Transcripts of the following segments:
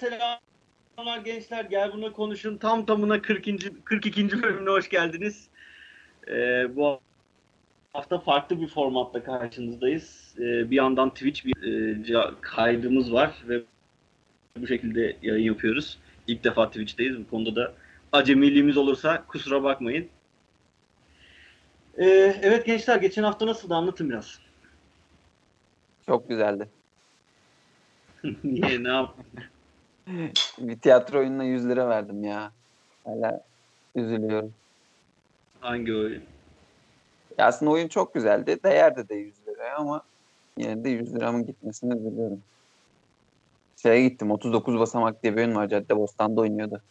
Selamlar gençler. Gel buna konuşun. Tam tamına 40. 42. bölümüne hoş geldiniz. Ee, bu hafta farklı bir formatla karşınızdayız. Ee, bir yandan Twitch bir e, kaydımız var ve bu şekilde yayın yapıyoruz. İlk defa Twitch'teyiz. Bu konuda da acemiliğimiz olursa kusura bakmayın. Ee, evet gençler geçen hafta nasıldı anlatın biraz. Çok güzeldi. Niye ne yaptın? Bir tiyatro oyununa 100 lira verdim ya. Hala üzülüyorum. Hangi oyun? Ya aslında oyun çok güzeldi. Değerdi de 100 liraya ama yine de 100 liramın gitmesine üzülüyorum. Şeye gittim 39 basamak diye bir oyun var. Caddebostan'da oynuyordu.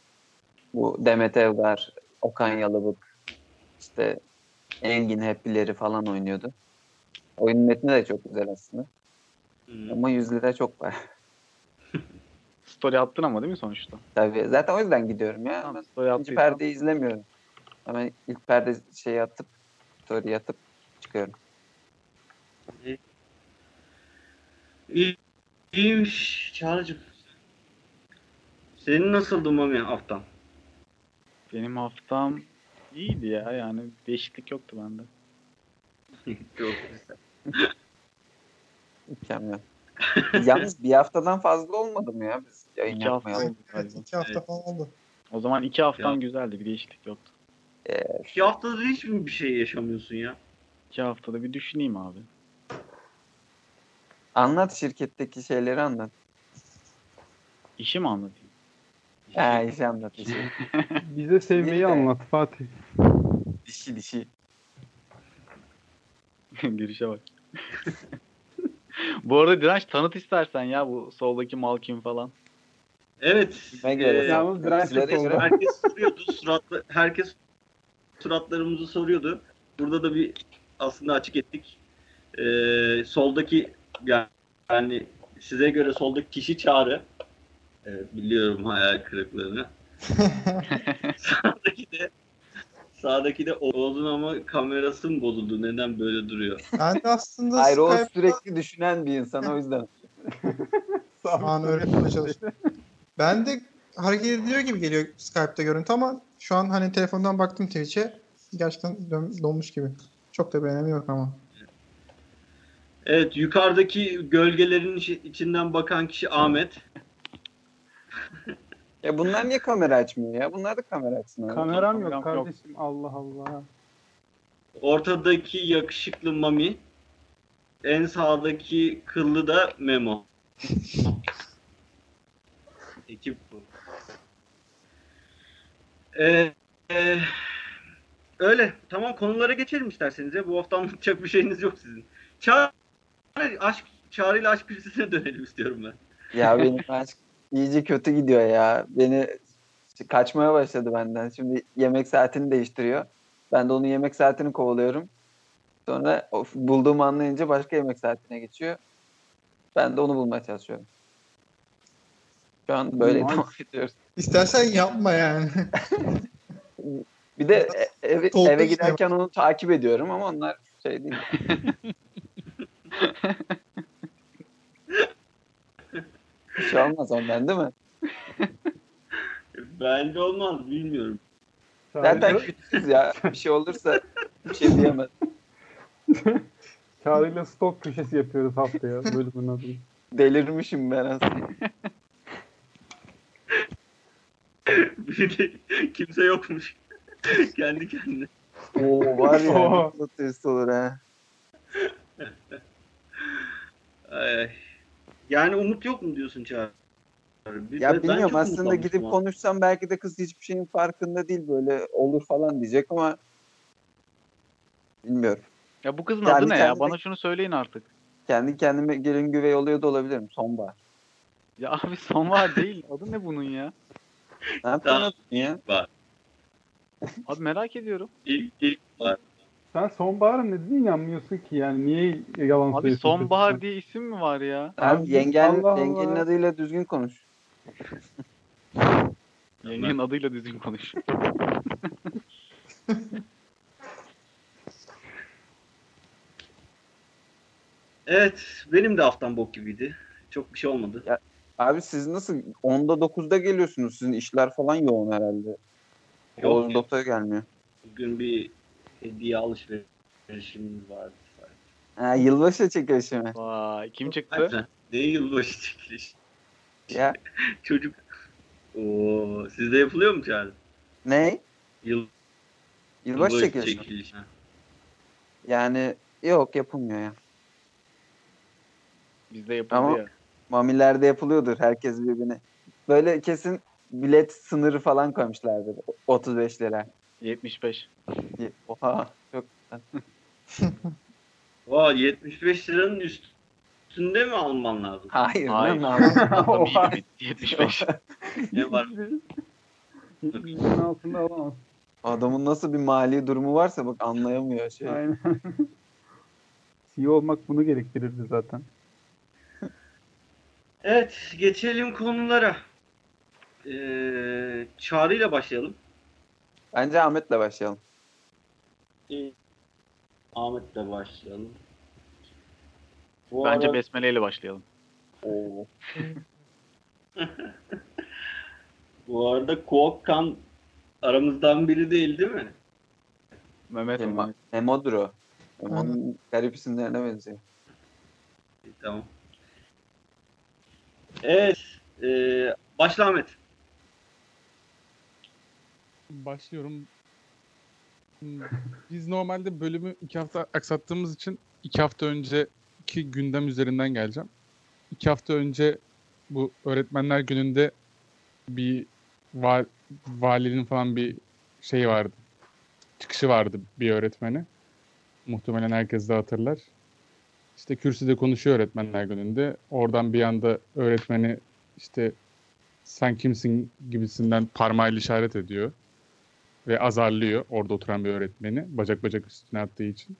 Bu Demet Evgar, Okan Yalıbık, işte Engin Heppileri falan oynuyordu. Oyunun metni de çok güzel aslında. Hmm. Ama 100 lira çok var. Story attın ama değil mi sonuçta? Tabii. Zaten o yüzden gidiyorum ya. Tamam, story ikinci perdeyi izlemiyorum. Hemen ilk perde şey atıp story atıp çıkıyorum. İyi, iyiymiş Çağrı'cığım. Senin nasıldı Mami haftan? Benim haftam iyiydi ya yani değişiklik yoktu bende. Çok güzel. Mükemmel. Yalnız bir haftadan fazla olmadı mı ya biz yayın İki hafta yapmayalım? oldu Evet, iki hafta Evet. falan oldu. O zaman iki haftan Ya. güzeldi bir değişiklik yoktu. Ee, İki haftadır hiç mi bir şey yaşamıyorsun ya? İki haftada bir düşüneyim abi. anlat şirketteki şeyleri anlat. İşi mi anlatayım? Ha işi anlat işi. Bize sevmeyi anlat Fatih. dişi dişi. Girişe bak. Bu arada Direnç tanıt istersen ya bu soldaki mal kim falan. Evet. Göre? e, Yalnız direnç oldu. herkes soruyordu. Suratlı, herkes suratlarımızı soruyordu. Burada da bir aslında açık ettik. E, soldaki yani size göre soldaki kişi Çağrı. Evet biliyorum hayal kırıklığını. sağdaki de sağdaki de Oğuz'un ama kamerası mı bozuldu? Neden böyle duruyor? Ben de aslında Hayır o Skype'da sürekli düşünen bir insan o yüzden. şu an öğretmeye çalışıyorum. Ben de hareket ediliyor gibi geliyor Skype'da görüntü ama şu an hani telefondan baktım Twitch'e. Gerçekten donmuş gibi. Çok da bir önemi yok ama. Evet yukarıdaki gölgelerin içi- içinden bakan kişi Ahmet. Ya bunlar niye kamera açmıyor ya? Bunlar da kamera açsın. abi. Kameram yok Kameram yok. kardeşim. Allah Allah. Ortadaki yakışıklı Mami. En sağdaki kıllı da Memo. Ekip bu. Ee, e, öyle. Tamam konulara geçelim isterseniz ya. Bu hafta anlatacak bir şeyiniz yok sizin. Çağrı, aşk, Çağrı ile aşk birisine dönelim istiyorum ben. Ya benim aşk iyice kötü gidiyor ya. Beni kaçmaya başladı benden. Şimdi yemek saatini değiştiriyor. Ben de onun yemek saatini kovalıyorum. Sonra of, bulduğumu anlayınca başka yemek saatine geçiyor. Ben de onu bulmaya çalışıyorum. Şu an böyle Nice. devam ediyoruz. İstersen yapma yani. Bir de e- eve, eve giderken onu takip ediyorum ama onlar şey değil. Bir şey olmaz ondan değil mi? Bence olmaz bilmiyorum. Zaten Çağrı'yla, küçüğüz ya. Bir şey olursa bir şey diyemez. Çağrı'yla stok köşesi yapıyoruz haftaya bölümün adını. Delirmişim ben aslında. Bir de kimse yokmuş. Kendi kendine. Oo var ya. Nasıl test olur ha. Ay, ay. Yani umut yok mu diyorsun Çağrı? Ya bilmiyorum aslında gidip ama. konuşsam belki de kız hiçbir şeyin farkında değil böyle olur falan diyecek ama bilmiyorum. Ya bu kızın Yani adı ne ya? kendine- Bana şunu söyleyin artık. Kendi kendime gelin güvey oluyor da olabilirim sonbahar. Ya abi sonbahar değil. Adı ne bunun ya? Ne yapıyorsun ya? Abi merak ediyorum. İlk, ilk var. Sen sonbaharın neden inanmıyorsun ki yani? Niye yalan Abi söylüyorsun? sonbahar diye isim mi var ya? Abi Abi, yengen, Allah Allah. yengenin adıyla düzgün konuş. Yengenin adıyla düzgün konuş. Evet benim de haftam bok gibiydi. Çok bir şey olmadı. Abi siz nasıl 10'da 9'da geliyorsunuz? Sizin işler falan yoğun herhalde. Yok. Oğuz Doktor gelmiyor. Bugün bir hediye alışverişimiz vardı. Ha, yılbaşı çekilişi mi? Vay kim çıktı? Ne yılbaşı çekiliş? Ya Çocuk. Oo, sizde yapılıyor mu Çağrı? ne? Yıl, Yılbaşı çekilişi. mi? çekilişi. Ha. Yani yok yapılmıyor ya. Bizde yapıldı Ama-. Mamilerde yapılıyordur herkes birbirine. Böyle kesin bilet sınırı falan koymuşlardır. 35 lira. 75. Oha çok Vay 75 liranın üstünde mi alman lazım? Hayır. Hayır. lan, lan. Adam iyi bir 75. Ne var? 70'in altında alamaz. Adamın nasıl bir mali durumu varsa bak anlayamıyor şey. Aynen. CEO olmak bunu gerektirirdi zaten. Evet geçelim konulara. Ee, Çağrı ile başlayalım. Bence Ahmet'le başlayalım. Ahmet'le başlayalım. Bu Bence arada- Besmele ile başlayalım. Oo. Bu arada Kuokkan aramızdan biri değil değil mi? Mehmet Memo, Ömer. Memo'dur o. Memo'nun garip isimlerine benziyor. İyi, Tamam. Evet. E, başla Ahmet. Başlıyorum. Hmm, Biz normalde bölümü iki hafta aksattığımız için iki hafta önceki gündem üzerinden geleceğim. İki hafta önce bu öğretmenler gününde bir val, valinin falan bir şey vardı. Çıkışı vardı bir öğretmeni. Muhtemelen herkes de hatırlar. İşte kürsüde konuşuyor öğretmenler gününde. Oradan bir anda öğretmeni işte sen kimsin gibisinden parmağıyla işaret ediyor ve azarlıyor orada oturan bir öğretmeni bacak bacak üstüne attığı için.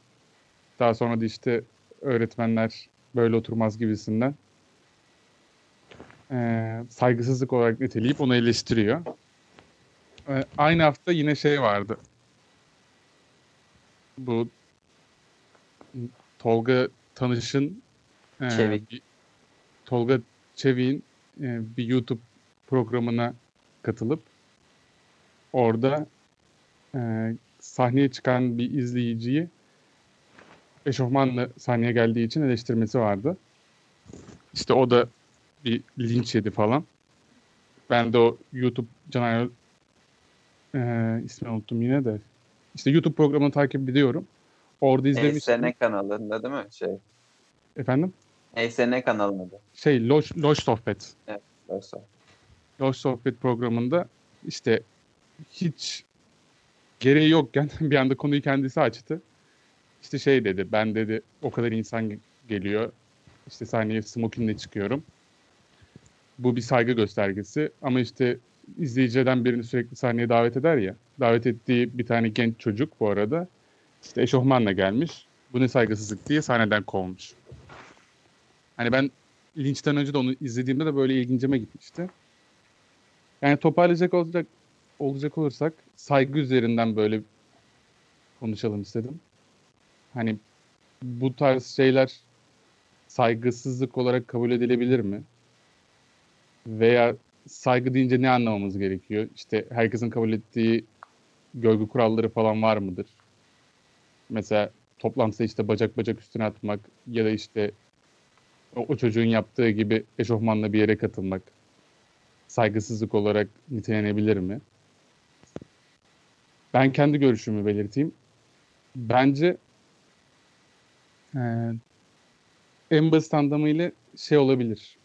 Daha sonra da işte öğretmenler böyle oturmaz gibisinden eee, saygısızlık olarak niteleyip onu eleştiriyor. Eee, aynı hafta yine şey vardı. Bu Tolga Tanış'ın Çevik. bir- Tolga Çevik'in eee, bir YouTube programına katılıp orada e, sahneye çıkan bir izleyiciyi eşofmanla sahneye geldiği için eleştirmesi vardı. İşte o da bir linç yedi falan. Ben de o YouTube Caner e, ismini unuttum yine de. İşte YouTube programını takip ediyorum. Orada izlemiştim. ESN kanalında değil mi? Şey. Efendim? ESN kanalında. Şey Loş, Loş Sohbet. Oysa. Loş Sohbet programında işte hiç gereği yokken bir anda konuyu kendisi açtı. İşte şey dedi, ben dedi o kadar insan ge- geliyor. İşte sahneye smokingle çıkıyorum. Bu bir saygı göstergesi ama işte izleyiciden birini sürekli sahneye davet eder ya. Davet ettiği bir tane genç çocuk bu arada işte eşofmanla gelmiş. Bu ne saygısızlık diye sahneden kovmuş. Hani ben linçten önce de onu izlediğimde de böyle ilgincime gitmişti. Yani toparlayacak olacak olacak olursak saygı üzerinden böyle konuşalım istedim. Hani bu tarz şeyler saygısızlık olarak kabul edilebilir mi? Veya saygı deyince ne anlamamız gerekiyor? İşte herkesin kabul ettiği görgü kuralları falan var mıdır? Mesela toplantıda işte bacak bacak üstüne atmak ya da işte o, o çocuğun yaptığı gibi eşofmanla bir yere katılmak saygısızlık olarak nitelenebilir mi? Ben kendi görüşümü belirteyim. Bence eee en basit anlamıyla şey olabilir.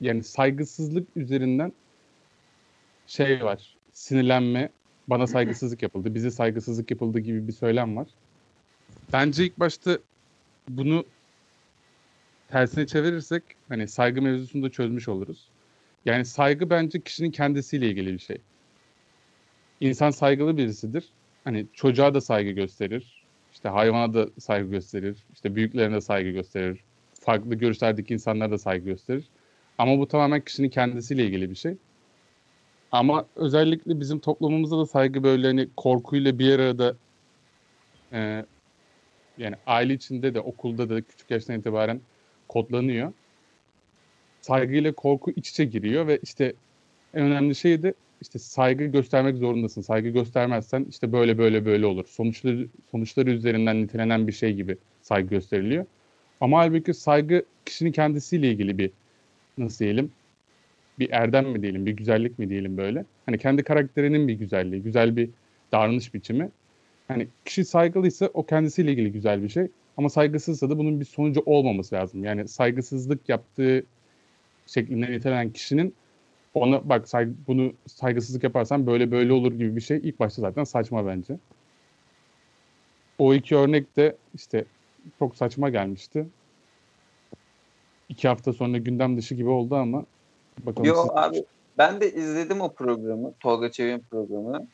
Yani saygısızlık üzerinden şey var. Sinirlenme, bana saygısızlık yapıldı, bize saygısızlık yapıldı gibi bir söylem var. Bence ilk başta bunu tersine çevirirsek hani saygı mevzusunu da çözmüş oluruz. Yani saygı bence kişinin kendisiyle ilgili bir şey. İnsan saygılı birisidir. Hani çocuğa da saygı gösterir. İşte hayvana da saygı gösterir. İşte büyüklerine de saygı gösterir. Farklı görüşlerdeki insanlara da saygı gösterir. Ama bu tamamen kişinin kendisiyle ilgili bir şey. Ama özellikle bizim toplumumuzda da saygı böyle hani korkuyla bir arada e, yani aile içinde de okulda da küçük yaştan itibaren kodlanıyor. saygıyla korku iç içe giriyor ve işte en önemli şey de işte saygı göstermek zorundasın. Saygı göstermezsen işte böyle böyle böyle olur. Sonuçları sonuçları üzerinden nitelenen bir şey gibi saygı gösteriliyor. Ama halbuki saygı kişinin kendisiyle ilgili bir nasıl diyelim bir erdem mi diyelim, bir güzellik mi diyelim böyle. Hani kendi karakterinin bir güzelliği, güzel bir davranış biçimi. Hani kişi saygılıysa o kendisiyle ilgili güzel bir şey. Ama saygısızsa da bunun bir sonucu olmaması lazım. Yani saygısızlık yaptığı şeklinde nitelenen kişinin ona bak saygı, bunu saygısızlık yaparsan böyle böyle olur gibi bir şey ilk başta zaten saçma bence. O iki örnek de işte çok saçma gelmişti. İki hafta sonra gündem dışı gibi oldu ama bakalım. Yo siz- abi ben de izledim o programı. Tolga Çevik'in programını.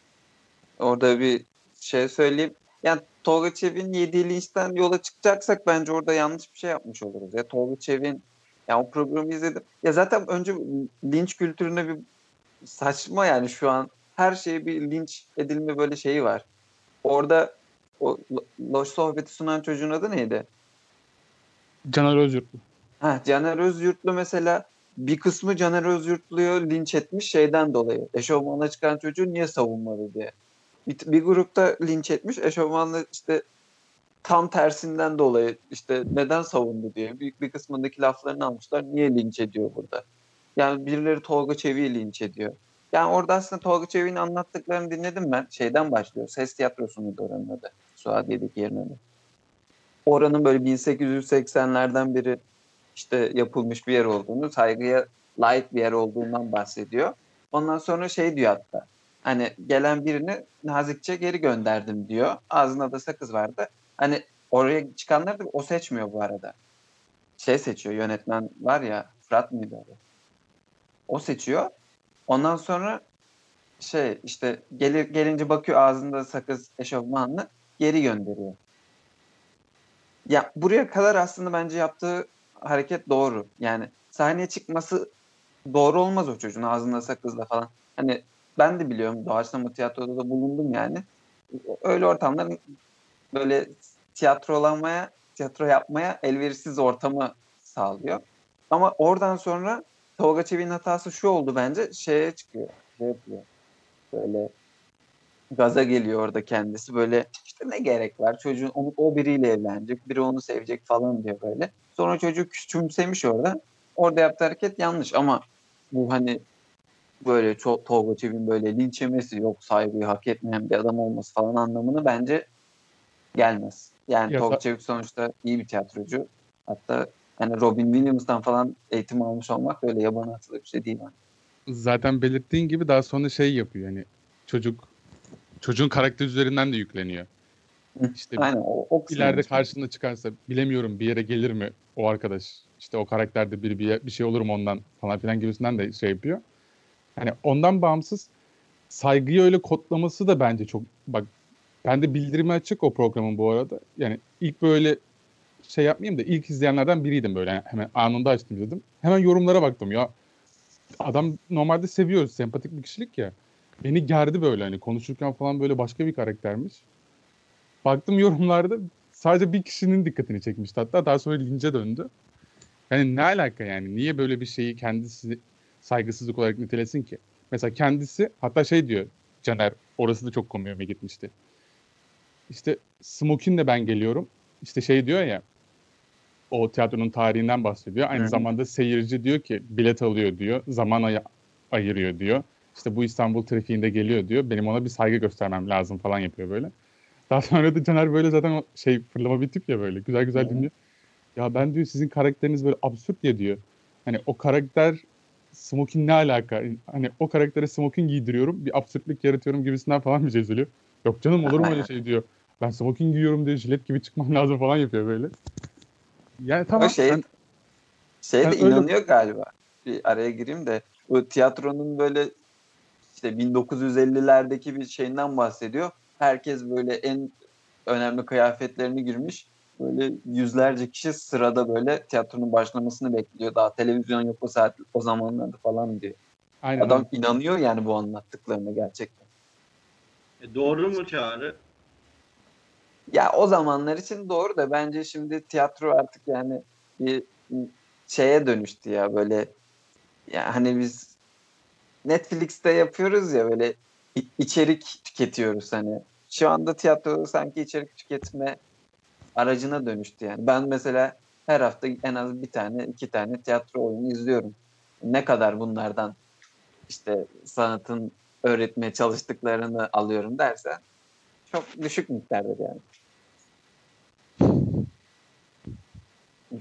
Orada bir şey söyleyeyim. Yani Tolga Çevik'in yediği linçten yola çıkacaksak bence orada yanlış bir şey yapmış oluruz. Ya Tolga Çevik'in yani o programı izledim. Ya zaten önce linç kültürüne bir saçma yani şu an her şeye bir linç edilme böyle şeyi var. Orada o lo- loş sohbeti sunan çocuğun adı neydi? Caner Özyurtlu. Ha, Caner Özyurtlu mesela bir kısmı Caner Özyurtlu'yu linç etmiş şeyden dolayı. Eşofmana çıkan çocuğu niye savunmadı diye. Bir, bir grupta linç etmiş. Eşofmanlı işte tam tersinden dolayı işte neden savundu diye. Büyük bir kısmındaki laflarını almışlar. Niye linç ediyor burada? Yani birileri Tolga Çevik'i linç ediyor. Yani orada aslında Tolga Çevik'in anlattıklarını dinledim ben. Şeyden başlıyor. Ses tiyatrosu muydu oranın adı? Suadiye'deki yerin adı. Oranın böyle 1880'lerden biri işte yapılmış bir yer olduğunu, saygıya layık bir yer olduğundan bahsediyor. Ondan sonra şey diyor hatta. Hani gelen birini nazikçe geri gönderdim diyor. Ağzında da sakız vardı. Hani oraya çıkanları da o seçmiyor bu arada. Şey seçiyor yönetmen var ya Fırat mıydı adı? O seçiyor. Ondan sonra şey işte gelir gelince bakıyor ağzında sakız eşofmanlı geri gönderiyor. Ya buraya kadar aslında bence yaptığı hareket doğru. Yani sahneye çıkması doğru olmaz o çocuğun ağzında sakızla falan. Hani ben de biliyorum doğaçlama tiyatroda da bulundum yani. Öyle ortamların böyle tiyatrolanmaya, tiyatro yapmaya elverişsiz ortamı sağlıyor. Ama oradan sonra Tolga Çevik'in hatası şu oldu bence. Şeye çıkıyor. Şey yapıyor. Böyle gaza geliyor orada kendisi. Böyle işte ne gerek var? Çocuğun onu, o biriyle evlenecek. Biri onu sevecek falan diyor böyle. Sonra çocuk küçümsemiş orada. Orada yaptığı hareket yanlış ama bu hani böyle çok Tolga Çevik'in böyle linç yemesi yok saygıyı hak etmeyen bir adam olması falan anlamını bence gelmez. Yani Ya Tolga Çevik sonuçta iyi bir tiyatrocu. Hatta hani Robin Williams'tan falan eğitim almış olmak öyle yabana atılır bir şey değil. Yani. Zaten belirttiğin gibi daha sonra şey yapıyor yani çocuk çocuğun karakter üzerinden de yükleniyor. İşte Aynen o, o ileride yanlış. karşında çıkarsa bilemiyorum bir yere gelir mi o arkadaş işte o karakterde bir, bir, bir şey olur mu ondan falan filan gibisinden de şey yapıyor. Hani ondan bağımsız saygıyı öyle kodlaması da bence çok bak ben de bildirimi açık o programın bu arada. Yani ilk böyle şey yapmayayım da ilk izleyenlerden biriydim böyle Yani hemen anında açtım dedim. Hemen yorumlara baktım ya adam normalde seviyoruz sempatik bir kişilik ya. Beni gerdi böyle hani konuşurken falan böyle başka bir karaktermiş. Baktım yorumlarda sadece bir kişinin dikkatini çekmişti hatta daha sonra lince döndü. Yani ne alaka yani? Niye böyle bir şeyi kendisi saygısızlık olarak nitelesin ki? Mesela kendisi hatta şey diyor Caner orası da çok komiğime gitmişti. İşte Smokin'le ben geliyorum. İşte şey diyor ya o tiyatronun tarihinden bahsediyor. Aynı Hı zamanda seyirci diyor ki bilet alıyor diyor. Zaman ay- ayırıyor diyor. İşte bu İstanbul trafiğinde geliyor diyor. Benim ona bir saygı göstermem lazım falan yapıyor böyle. Daha sonra da Caner böyle zaten o şey fırlama bir tip ya böyle. Güzel güzel Hı. dinliyor. Ya ben diyor sizin karakteriniz böyle absürt ya diyor. Hani o karakter smoking ne alaka? Hani o karaktere smoking giydiriyorum. Bir absürtlük yaratıyorum gibisinden falan bir şey söylüyor. Yok canım olur mu öyle şey diyor. Ben smoking giyiyorum diyor. Jilet gibi çıkmam lazım falan yapıyor böyle. Yani tamam. O şey, sen- şeye sen de öyle- inanıyor galiba. Bir araya gireyim de bu tiyatronun böyle işte 1950'lerdeki bir şeyinden bahsediyor. Herkes böyle en önemli kıyafetlerini girmiş. Böyle yüzlerce kişi sırada böyle tiyatronun başlamasını bekliyor. Daha televizyon yok o saat o zamanlarda falan diyor. Aynen. Adam inanıyor yani bu anlattıklarına gerçekten. E, doğru mu Çağrı? Ya o zamanlar için doğru da bence şimdi tiyatro artık yani bir şeye dönüştü ya böyle ya hani biz Netflix'te yapıyoruz ya böyle içerik tüketiyoruz hani. Şu anda tiyatro sanki içerik tüketme aracına dönüştü yani. Ben mesela her hafta en az bir tane, iki tane tiyatro oyunu izliyorum. Ne kadar bunlardan işte sanatın öğretmeye çalıştıklarını alıyorum dersen çok düşük miktardır yani.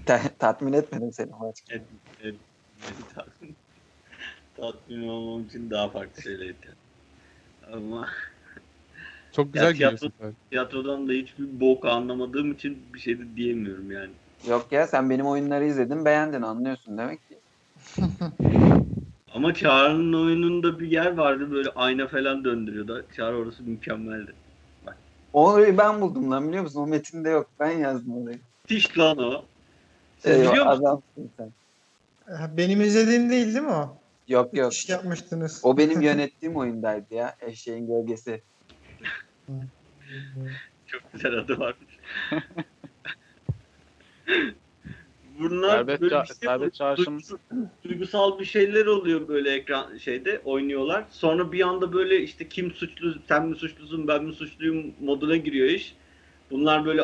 Ta- tatmin etmedim seni ama açıkçası. Evet, evet, evet, tatmin, tatmin olmam için daha farklı şeyler. Ama Çok güzel tiyatro- giyiyorsun. sen. tiyatrodan da hiçbir bok anlamadığım için bir şey de diyemiyorum yani. Yok ya sen benim oyunları izledin beğendin anlıyorsun demek ki. Ama Çağrı'nın oyununda bir yer vardı böyle ayna falan döndürüyordu. Çağrı orası mükemmeldi. Onu ben buldum lan biliyor musun? O metinde yok. Ben yazdım orayı. Müthiş lan o. Siz Eyvah, biliyor musunuz? adamsın sen. Benim izlediğim değil değil mi o? Yok yok. İş yapmıştınız. O benim yönettiğim oyundaydı ya. Eşeğin gölgesi. Çok güzel adı varmış. Bunlar Serbest, böyle bir şey serbest çağrışım duygusal, bir şeyler oluyor böyle ekran şeyde oynuyorlar. Sonra bir anda böyle işte kim suçlu, sen mi suçlusun, ben mi suçluyum moduna giriyor iş. Bunlar böyle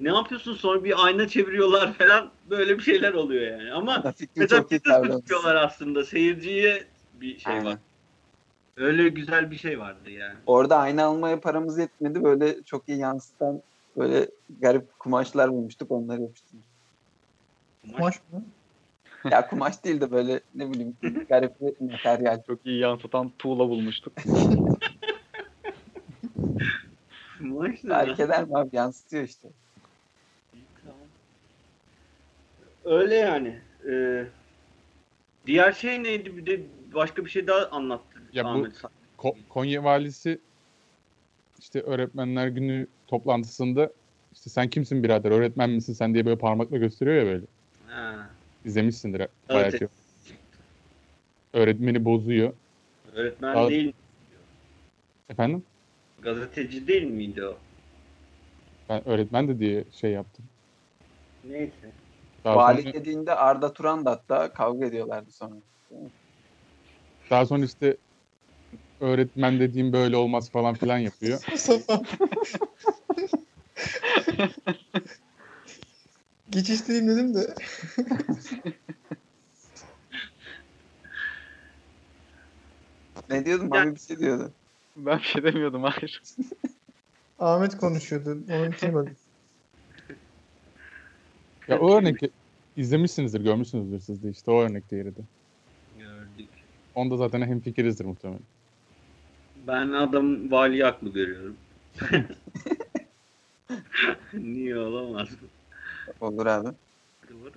ne yapıyorsun sonra bir ayna çeviriyorlar falan böyle bir şeyler oluyor yani. Ama kavramış. suçluyorlar aslında. Seyirciye bir şey Aynen. var. Öyle güzel bir şey vardı yani. Orada ayna almaya paramız yetmedi. Böyle çok iyi yansıtan böyle garip kumaşlar bulmuştuk. Onları yapıştırdık. Kumaş mı? ya kumaş değil de böyle ne bileyim garip bir materyal. çok iyi yansıtan tuğla bulmuştuk. Maç ne Fark eder mi abi? Yansıtıyor işte. Tamam. Öyle yani. Ee, diğer şey neydi? Bir de başka bir şey daha anlattı Ya bu-. Ko- Konya valisi işte öğretmenler günü toplantısında işte sen kimsin birader öğretmen misin sen diye böyle parmakla gösteriyor ya böyle. Ha, İzlemişsindir bayağı Evet. Öğretmeni bozuyor. öğretmen Al- değil, Efendim? gazeteci değil miydi o? Ben öğretmen de diye şey yaptım. Neyse. Daha Vali sonra, dediğinde Arda Turan da hatta kavga ediyorlardı sonra. daha sonra işte öğretmen dediğim böyle olmaz falan filan yapıyor. Geçiştireyim dedim de. Ne diyordun? Ya- Mami bir şey diyordu. Ben bir şey demiyordum hayır. Ahmet konuşuyordu. Onun için böyle. Ya o örnek izlemişsinizdir, görmüşsünüzdür siz de işte o örnek diğeri de. Gördük. Onda zaten hemfikirizdir muhtemelen. Ben adam vali haklı görüyorum. Niye olamaz? Olur abi. Doğru.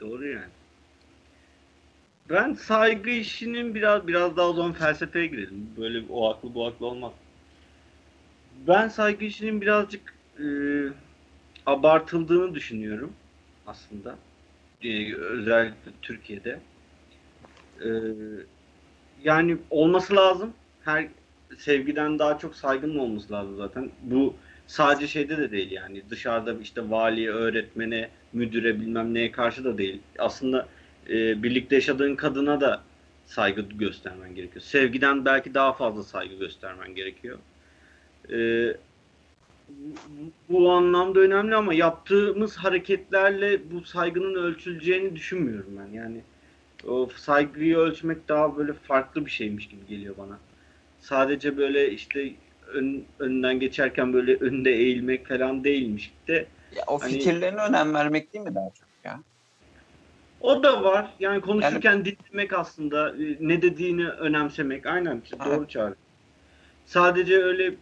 Doğru yani. Ben saygı işinin biraz biraz daha o zaman felsefeye girelim. Böyle o haklı bu haklı olmaz. Ben saygı işinin birazcık e, abartıldığını düşünüyorum aslında. E, özellikle Türkiye'de. E, yani olması lazım. Her sevgiden daha çok saygının olması lazım zaten. Bu sadece şeyde de değil yani. Dışarıda işte valiye, öğretmene, müdüre bilmem neye karşı da değil. Aslında e, birlikte yaşadığın kadına da saygı göstermen gerekiyor. Sevgiden belki daha fazla saygı göstermen gerekiyor. E, bu, anlamda önemli ama yaptığımız hareketlerle bu saygının ölçüleceğini düşünmüyorum ben. Yani o saygıyı ölçmek daha böyle farklı bir şeymiş gibi geliyor bana. Sadece böyle işte ön, önünden geçerken böyle önünde eğilmek falan değilmiş de Ya o Hani- fikirlerine önem vermek değil mi daha çok ya? O da var. Yani konuşurken dinlemek aslında e, ne dediğini önemsemek. Aynen Evet. doğru çağrı. Sadece öyle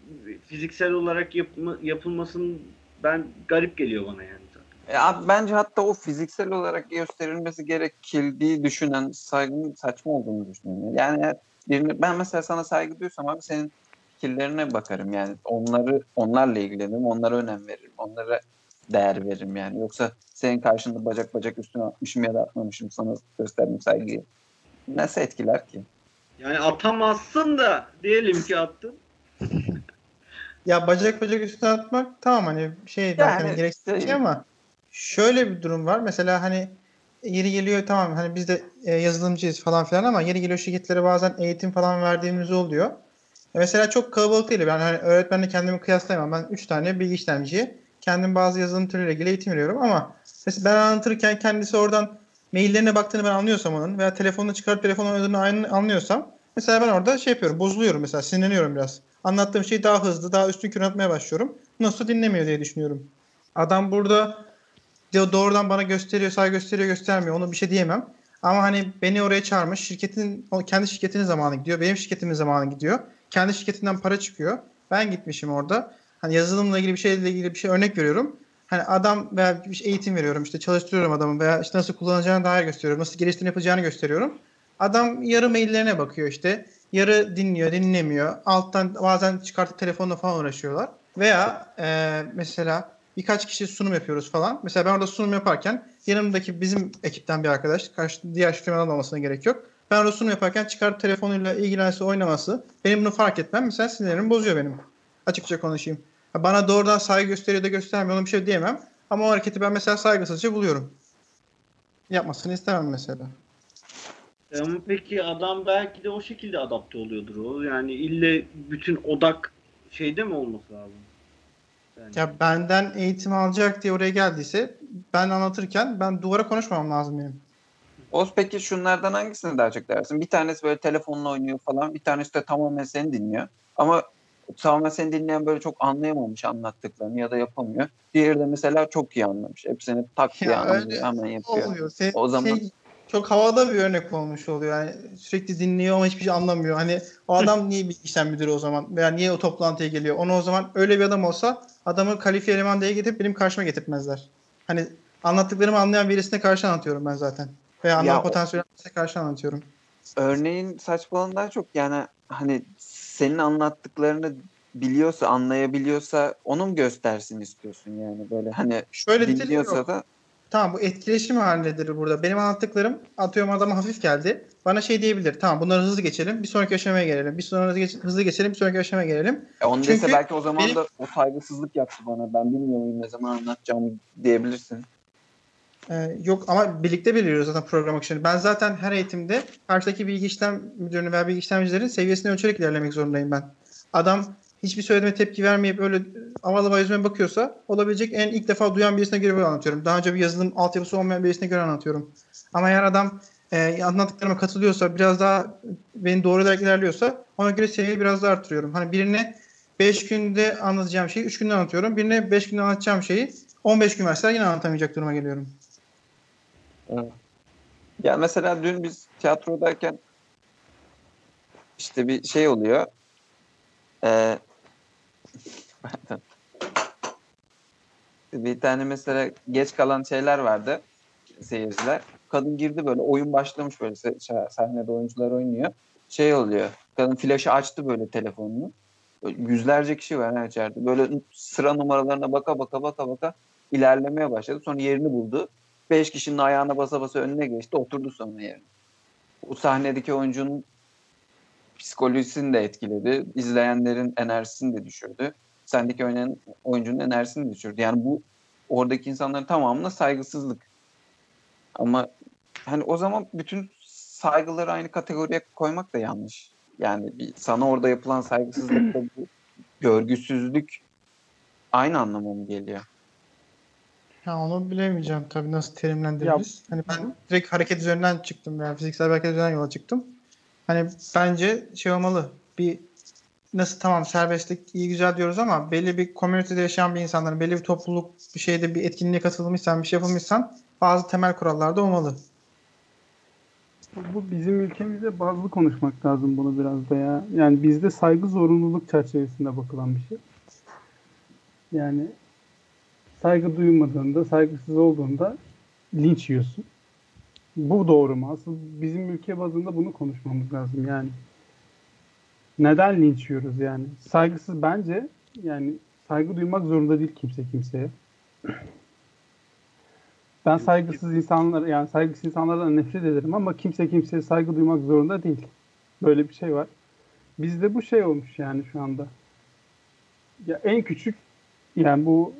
fiziksel olarak yapma, yapılmasın ben garip geliyor bana yani. E abi bence hatta o fiziksel olarak gösterilmesi gerekildiği düşünen saygının saçma olduğunu düşünüyorum. Yani birini, ben mesela sana saygı duysam abi senin fikirlerine bakarım yani onları onlarla ilgilenirim, onlara önem veririm, onlara değer veririm yani. Yoksa senin karşında bacak bacak üstüne atmışım ya da atmamışım sana gösterdim saygıyı. Nasıl etkiler ki? Yani atamazsın da diyelim ki attın. Ya bacak bacak üstüne atmak tamam hani şey Yani zaten gereksiz bir şey- şey ama şöyle bir durum var. Mesela hani yeri geliyor tamam hani biz de e, yazılımcıyız falan filan ama yeri geliyor şirketlere bazen eğitim falan verdiğimiz oluyor. Mesela çok kalabalık değil. Ben hani öğretmenle kendimi kıyaslayamam. Ben 3 tane bilgi işlemciye kendim bazı yazılım türleriyle ilgili eğitim veriyorum ama ben anlatırken kendisi oradan maillerine baktığını ben anlıyorsam onun veya telefonunu çıkarıp telefon oynadığını aynı anlıyorsam mesela ben orada şey yapıyorum bozuluyorum mesela sinirleniyorum biraz. Anlattığım şeyi daha hızlı daha üstün anlatmaya başlıyorum. Nasıl dinlemiyor diye düşünüyorum. Adam burada doğrudan bana gösteriyor, saygı gösteriyor, göstermiyor. Onu bir şey diyemem. Ama hani beni oraya çağırmış. Şirketin kendi şirketinin zamanı gidiyor. Benim şirketimin zamanı gidiyor. Kendi şirketinden para çıkıyor. Ben gitmişim orada. Hani yazılımla ilgili bir şeyle ilgili bir şey örnek veriyorum. Hani adam veya bir şey eğitim veriyorum. işte çalıştırıyorum adamı veya işte nasıl kullanacağını dair gösteriyorum. Nasıl geliştirme yapacağını gösteriyorum. Adam yarı maillerine bakıyor işte. Yarı dinliyor, dinlemiyor. Alttan bazen çıkartıp telefonla falan uğraşıyorlar. Veya e, mesela birkaç kişi sunum yapıyoruz falan. Mesela ben orada sunum yaparken yanımdaki bizim ekipten bir arkadaş, karşı diğer firmadan olmasına gerek yok. Ben orada sunum yaparken çıkarıp telefonuyla ilgilense oynaması, benim bunu fark etmem mesela sinirlerimi bozuyor benim. Açıkça konuşayım. Bana doğrudan saygı gösteriyor da göstermiyor ona bir şey diyemem. Ama o hareketi ben mesela saygısızca buluyorum. Yapmasını istemem mesela. Ama peki adam belki de o şekilde adapte oluyordur o. Yani ille bütün odak şeyde mi olması lazım? Yani. Ya benden eğitim alacak diye oraya geldiyse ben anlatırken ben duvara konuşmamam lazım benim. Oz peki şunlardan hangisini daha çok dersin? Bir tanesi böyle telefonla oynuyor falan. Bir tanesi de tamamen seni dinliyor. Ama tamamen seni dinleyen böyle çok anlayamamış anlattıklarını ya da yapamıyor. Diğeri de mesela çok iyi anlamış. Hepsini tak diye Ya anlıyor. Hemen yapıyor. Oluyor. Se- O zaman- şey, çok havada bir örnek olmuş oluyor. Yani sürekli dinliyor ama hiçbir şey anlamıyor. Hani o adam niye bir işlem müdürü o zaman? Veya niye o toplantıya geliyor? Onu o zaman öyle bir adam olsa adamı kalifiye eleman diye getirip benim karşıma getirtmezler. Hani anlattıklarımı anlayan birisine karşı anlatıyorum ben zaten. Veya potansiyeli birisine karşı anlatıyorum. Örneğin saçmalığından çok yani hani senin anlattıklarını biliyorsa, anlayabiliyorsa onu mu göstersin istiyorsun yani böyle hani Şöyle dinliyorsa da Tamam bu etkileşim halindedir burada. Benim anlattıklarım atıyorum adama hafif geldi. Bana şey diyebilir. Tamam bunları hızlı geçelim. Bir sonraki aşamaya gelelim. Bir sonraki geç- hızlı geçelim. Bir sonraki aşamaya gelelim. E onu Çünkü dese belki o zaman benim- da o saygısızlık yaptı bana. Ben bilmiyor muyum ne zaman anlatacağımı diyebilirsin. Ee, yok ama birlikte belirliyoruz zaten program akışını. Ben zaten her eğitimde karşıdaki bilgi işlem müdürünü veya bilgi işlemcilerin seviyesini ölçerek ilerlemek zorundayım ben. Adam hiçbir söylediğime tepki vermeyip öyle havalı yüzüme bakıyorsa olabilecek en ilk defa duyan birisine göre böyle anlatıyorum. Daha önce bir yazılım altyapısı olmayan birisine göre anlatıyorum. Ama eğer adam e, anlattıklarıma katılıyorsa biraz daha beni doğrularak ilerliyorsa ona göre seviyeyi biraz daha artırıyorum. Hani birine 5 günde anlatacağım şeyi 3 günde anlatıyorum. Birine 5 günde anlatacağım şeyi 15 gün verseler yine anlatamayacak duruma geliyorum. Ya mesela dün biz tiyatrodayken işte bir şey oluyor. Ee, bir tane mesela geç kalan şeyler vardı seyirciler. Kadın girdi böyle oyun başlamış böyle sahnede oyuncular oynuyor. Şey oluyor. Kadın flaşı açtı böyle telefonunu. Böyle yüzlerce kişi var ha içeride. Böyle sıra numaralarına baka baka baka baka ilerlemeye başladı. Sonra yerini buldu. Beş kişinin ayağına basa basa önüne geçti. Oturdu sonra yerine. O sahnedeki oyuncunun psikolojisini de etkiledi. İzleyenlerin enerjisini de düşürdü. Sendeki oynayan oyuncunun enerjisini de düşürdü. Yani bu oradaki insanların tamamına saygısızlık. Ama hani o zaman bütün saygıları aynı kategoriye koymak da yanlış. Yani bir, sana orada yapılan saygısızlıkla bu görgüsüzlük aynı anlama mı geliyor? Ya onu bilemeyeceğim tabii nasıl terimlendiririz. Hani ben direkt hareket üzerinden çıktım yani fiziksel bir hareket üzerinden yola çıktım. Hani bence şey olmalı. Bir nasıl tamam serbestlik iyi güzel diyoruz ama belli bir komünitede yaşayan bir insanların belli bir topluluk bir şeyde bir etkinliğe katılmışsan bir şey yapılmışsan bazı temel kurallar da olmalı. Bu bizim ülkemizde bazı konuşmak lazım bunu biraz da ya. Yani bizde saygı zorunluluk çerçevesinde bakılan bir şey. Yani saygı duymadığında, saygısız olduğunda linç yiyorsun. Bu doğru mu? Asıl bizim ülke bazında bunu konuşmamız lazım yani. Neden linç yiyoruz yani? Saygısız bence yani saygı duymak zorunda değil kimse kimseye. Ben saygısız insanlar yani saygısız insanlardan nefret ederim ama kimse kimseye saygı duymak zorunda değil. Böyle bir şey var. Bizde bu şey olmuş yani şu anda. Ya en küçük yani bu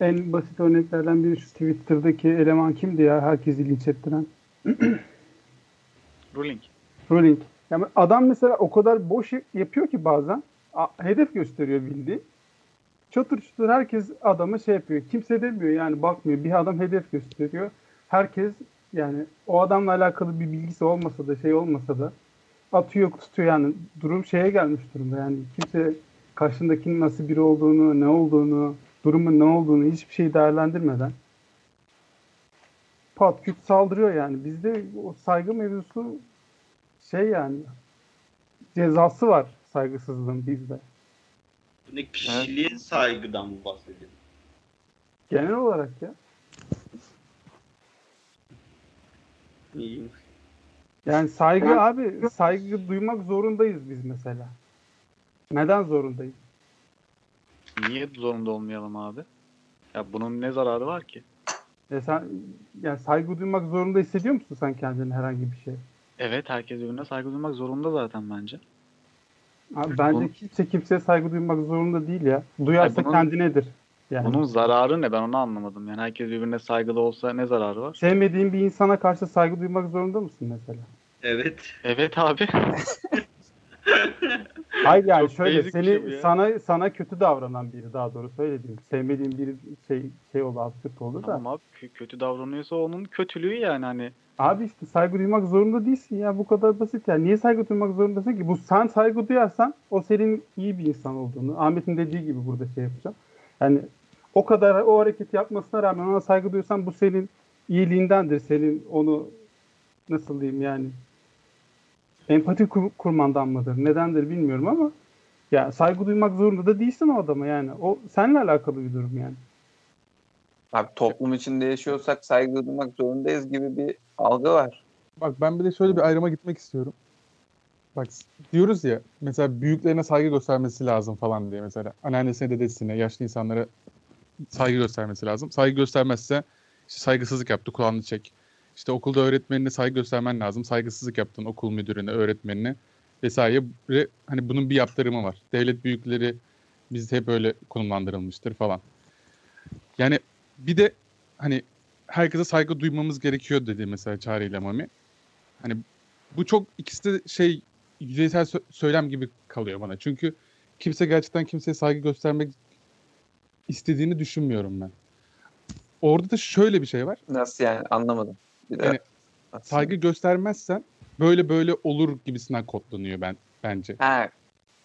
en basit örneklerden biri şu Twitter'daki eleman kimdi ya? Herkesi linç ettiren. Ruling. Rowling. Yani adam mesela o kadar boş yapıyor ki bazen. A- hedef gösteriyor bildiğin. Çatır çatır herkes adamı şey yapıyor. Kimse demiyor yani bakmıyor. Bir adam hedef gösteriyor. Herkes yani o adamla alakalı bir bilgisi olmasa da şey olmasa da atıyor tutuyor yani durum şeye gelmiş durumda yani kimse karşındakinin nasıl biri olduğunu ne olduğunu durumun ne olduğunu hiçbir şey değerlendirmeden pat küt saldırıyor yani bizde o saygı mevzusu şey yani cezası var saygısızlığın bizde. Ne kişiliğe saygıdan mı bahsediyorsun? Genel olarak ya. İyiyim. Yani saygı abi saygı duymak zorundayız biz mesela. Neden zorundayız? Niye zorunda olmayalım abi? Ya bunun ne zararı var ki? Ya sen yani saygı duymak zorunda hissediyor musun sen kendini herhangi bir şey? Evet herkes birbirine saygı duymak zorunda zaten bence. Abi bence Bunun- kimse kimseye saygı duymak zorunda değil ya. Duyarsa Ay bunun- kendinedir. Yani Bunun zararı ne ben onu anlamadım. Yani herkes birbirine saygılı olsa ne zararı var? sevmediğin bir insana karşı saygı duymak zorunda mısın mesela? Evet. Evet abi. Hayır yani Çok şöyle bir şey seni ya. sana sana kötü davranan biri daha doğru söyle diyeyim. Sevmediğin biri şey şey olur absürt olur da. Tamam abi kö- kötü davranıyorsa onun kötülüğü yani hani. Abi işte saygı duymak zorunda değilsin ya bu kadar basit ya. Niye saygı duymak zorundasın ki? Bu sen saygı duyarsan o senin iyi bir insan olduğunu. Ahmet'in dediği gibi burada şey yapacağım. Yani o kadar o hareketi yapmasına rağmen ona saygı duyuyorsan bu senin iyiliğindendir. Senin onu nasıl diyeyim yani empati kur- kurmandan mıdır? Nedendir bilmiyorum ama ya saygı duymak zorunda da değilsin o adama yani. O seninle alakalı bir durum yani. Abi toplum içinde yaşıyorsak saygı duymak zorundayız gibi bir algı var. Bak ben bir de şöyle bir ayrıma gitmek istiyorum. Bak diyoruz ya mesela büyüklerine saygı göstermesi lazım falan diye mesela. Anneannesine, dedesine, yaşlı insanlara saygı göstermesi lazım. Saygı göstermezse işte saygısızlık yaptı kulağını çek. İşte okulda öğretmenine saygı göstermen lazım. Saygısızlık yaptın okul müdürüne, öğretmenine vesaire. Ve Hani bunun bir yaptırımı var. Devlet büyükleri bizde hep öyle konumlandırılmıştır falan. Yani bir de hani herkese saygı duymamız gerekiyor dedi mesela Çağrı ile Mami. Hani bu çok ikisi de şey yüzeysel sö- söylem gibi kalıyor bana. Çünkü kimse gerçekten kimseye saygı göstermek istediğini düşünmüyorum ben. Orada da şöyle bir şey var. Nasıl yani anlamadım. Bir de Yani Saygı göstermezsen böyle böyle olur gibisinden kodlanıyor ben bence. Ha,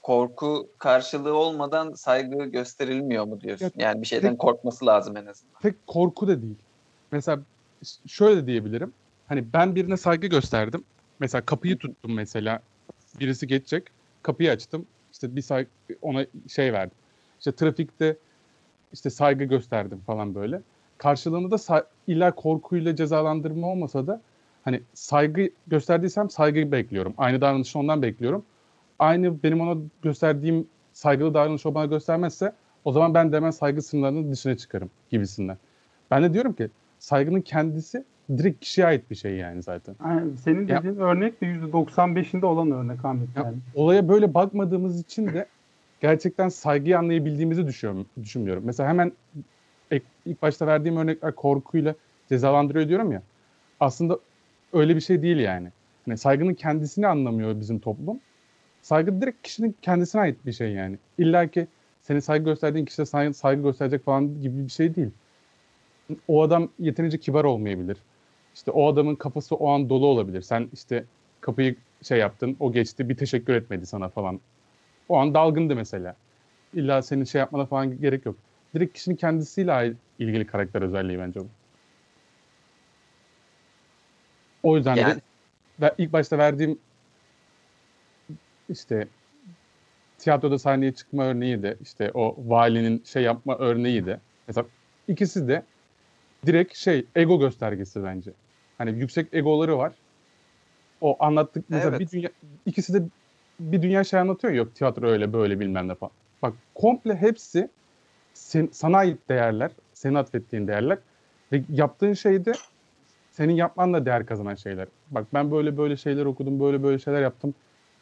korku karşılığı olmadan saygı gösterilmiyor mu diyorsun? Ya, Yani bir şeyden tek- korkması lazım en azından. Tek korku da değil. Mesela şöyle diyebilirim. Hani ben birine saygı gösterdim. Mesela kapıyı tuttum mesela. Birisi geçecek. Kapıyı açtım. İşte bir saygı ona şey verdim. İşte trafikte işte saygı gösterdim falan böyle. Karşılığında da illa korkuyla cezalandırma olmasa da hani saygı gösterdiysem saygıyı bekliyorum. Aynı davranışı ondan bekliyorum. Aynı benim ona gösterdiğim saygılı davranışı o bana göstermezse o zaman ben de hemen saygı sınırlarının dışına çıkarım gibisinden. Ben de diyorum ki saygının kendisi direkt kişiye ait bir şey yani zaten. Yani senin Ya- dediğin örnek de %95'inde olan örnek Ahmet Ya, yani. olaya böyle bakmadığımız için de gerçekten saygıyı anlayabildiğimizi düşünüyorum. düşünmüyorum. Mesela hemen ilk başta verdiğim örnekler korkuyla cezalandırıyor diyorum ya. Aslında öyle bir şey değil yani. Hani saygının kendisini anlamıyor bizim toplum. Saygı direkt kişinin kendisine ait bir şey yani. İlla ki senin saygı gösterdiğin kişiye saygı, saygı gösterecek falan gibi bir şey değil. O adam yeterince kibar olmayabilir. İşte o adamın kafası o an dolu olabilir. Sen işte kapıyı şey yaptın, o geçti, bir teşekkür etmedi sana falan. O an dalgındı mesela. İlla senin şey yapmana falan gerek yok. Direkt kişinin kendisiyle ilgili karakter özelliği bence bu. O yüzden de Yani- ve ilk başta verdiğim işte tiyatroda sahneye çıkma örneği de işte o valinin şey yapma örneği de mesela ikisi de direkt şey ego göstergesi bence. Hani yüksek egoları var. O anlattık mesela Evet. bir dünya ikisi de bir dünya şey anlatıyor yok tiyatro öyle böyle bilmem ne falan. Bak komple hepsi sen, sana ait değerler, senin atfettiğin değerler ve yaptığın şey de senin yapmanla değer kazanan şeyler. Bak ben böyle böyle şeyler okudum, böyle böyle şeyler yaptım.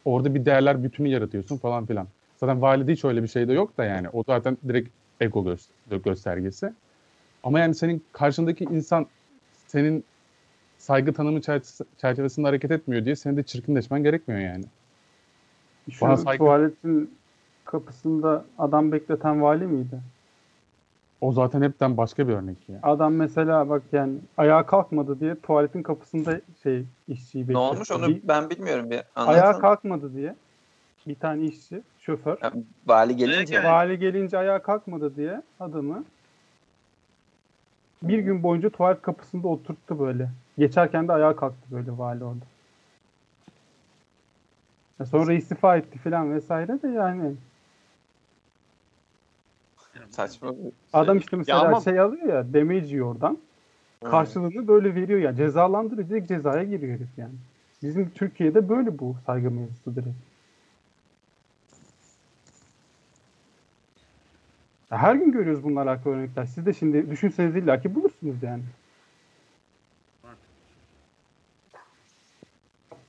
Orada bir değerler bütünü yaratıyorsun falan filan. Zaten valide hiç öyle bir şey de yok da yani. O zaten direkt ego gö- göstergesi. Ama yani senin karşındaki insan senin saygı tanımı çerçevesi- çerçevesinde hareket etmiyor diye senin de çirkinleşmen gerekmiyor yani. Şu Bana saygı- tuvaletin kapısında adam bekleten vali miydi? O zaten hepten başka bir örnek ya. Adam mesela bak yani ayağa kalkmadı diye tuvaletin kapısında şey işçiyi Ne bekletti. olmuş onu Bir- ben bilmiyorum bir ayağa anlatsana. kalkmadı diye bir tane işçi, şoför Ya, Vali gelince vali gelince ayağa kalkmadı diye adamı bir gün boyunca tuvalet kapısında oturttu böyle. Geçerken de ayağa kalktı böyle vali orada. Ya sonra istifa etti filan vesaire de yani. Saçma Adam işte mesela ama- şey alıyor ya damage yiyor oradan. Karşılığını böyle veriyor ya. Cezalandırıyor. Direkt cezaya giriyor herif yani. Bizim Türkiye'de böyle bu saygı mevzusu direkt. Ya her gün görüyoruz bununla alakalı örnekler. Siz de şimdi düşünseniz illa ki bulursunuz yani.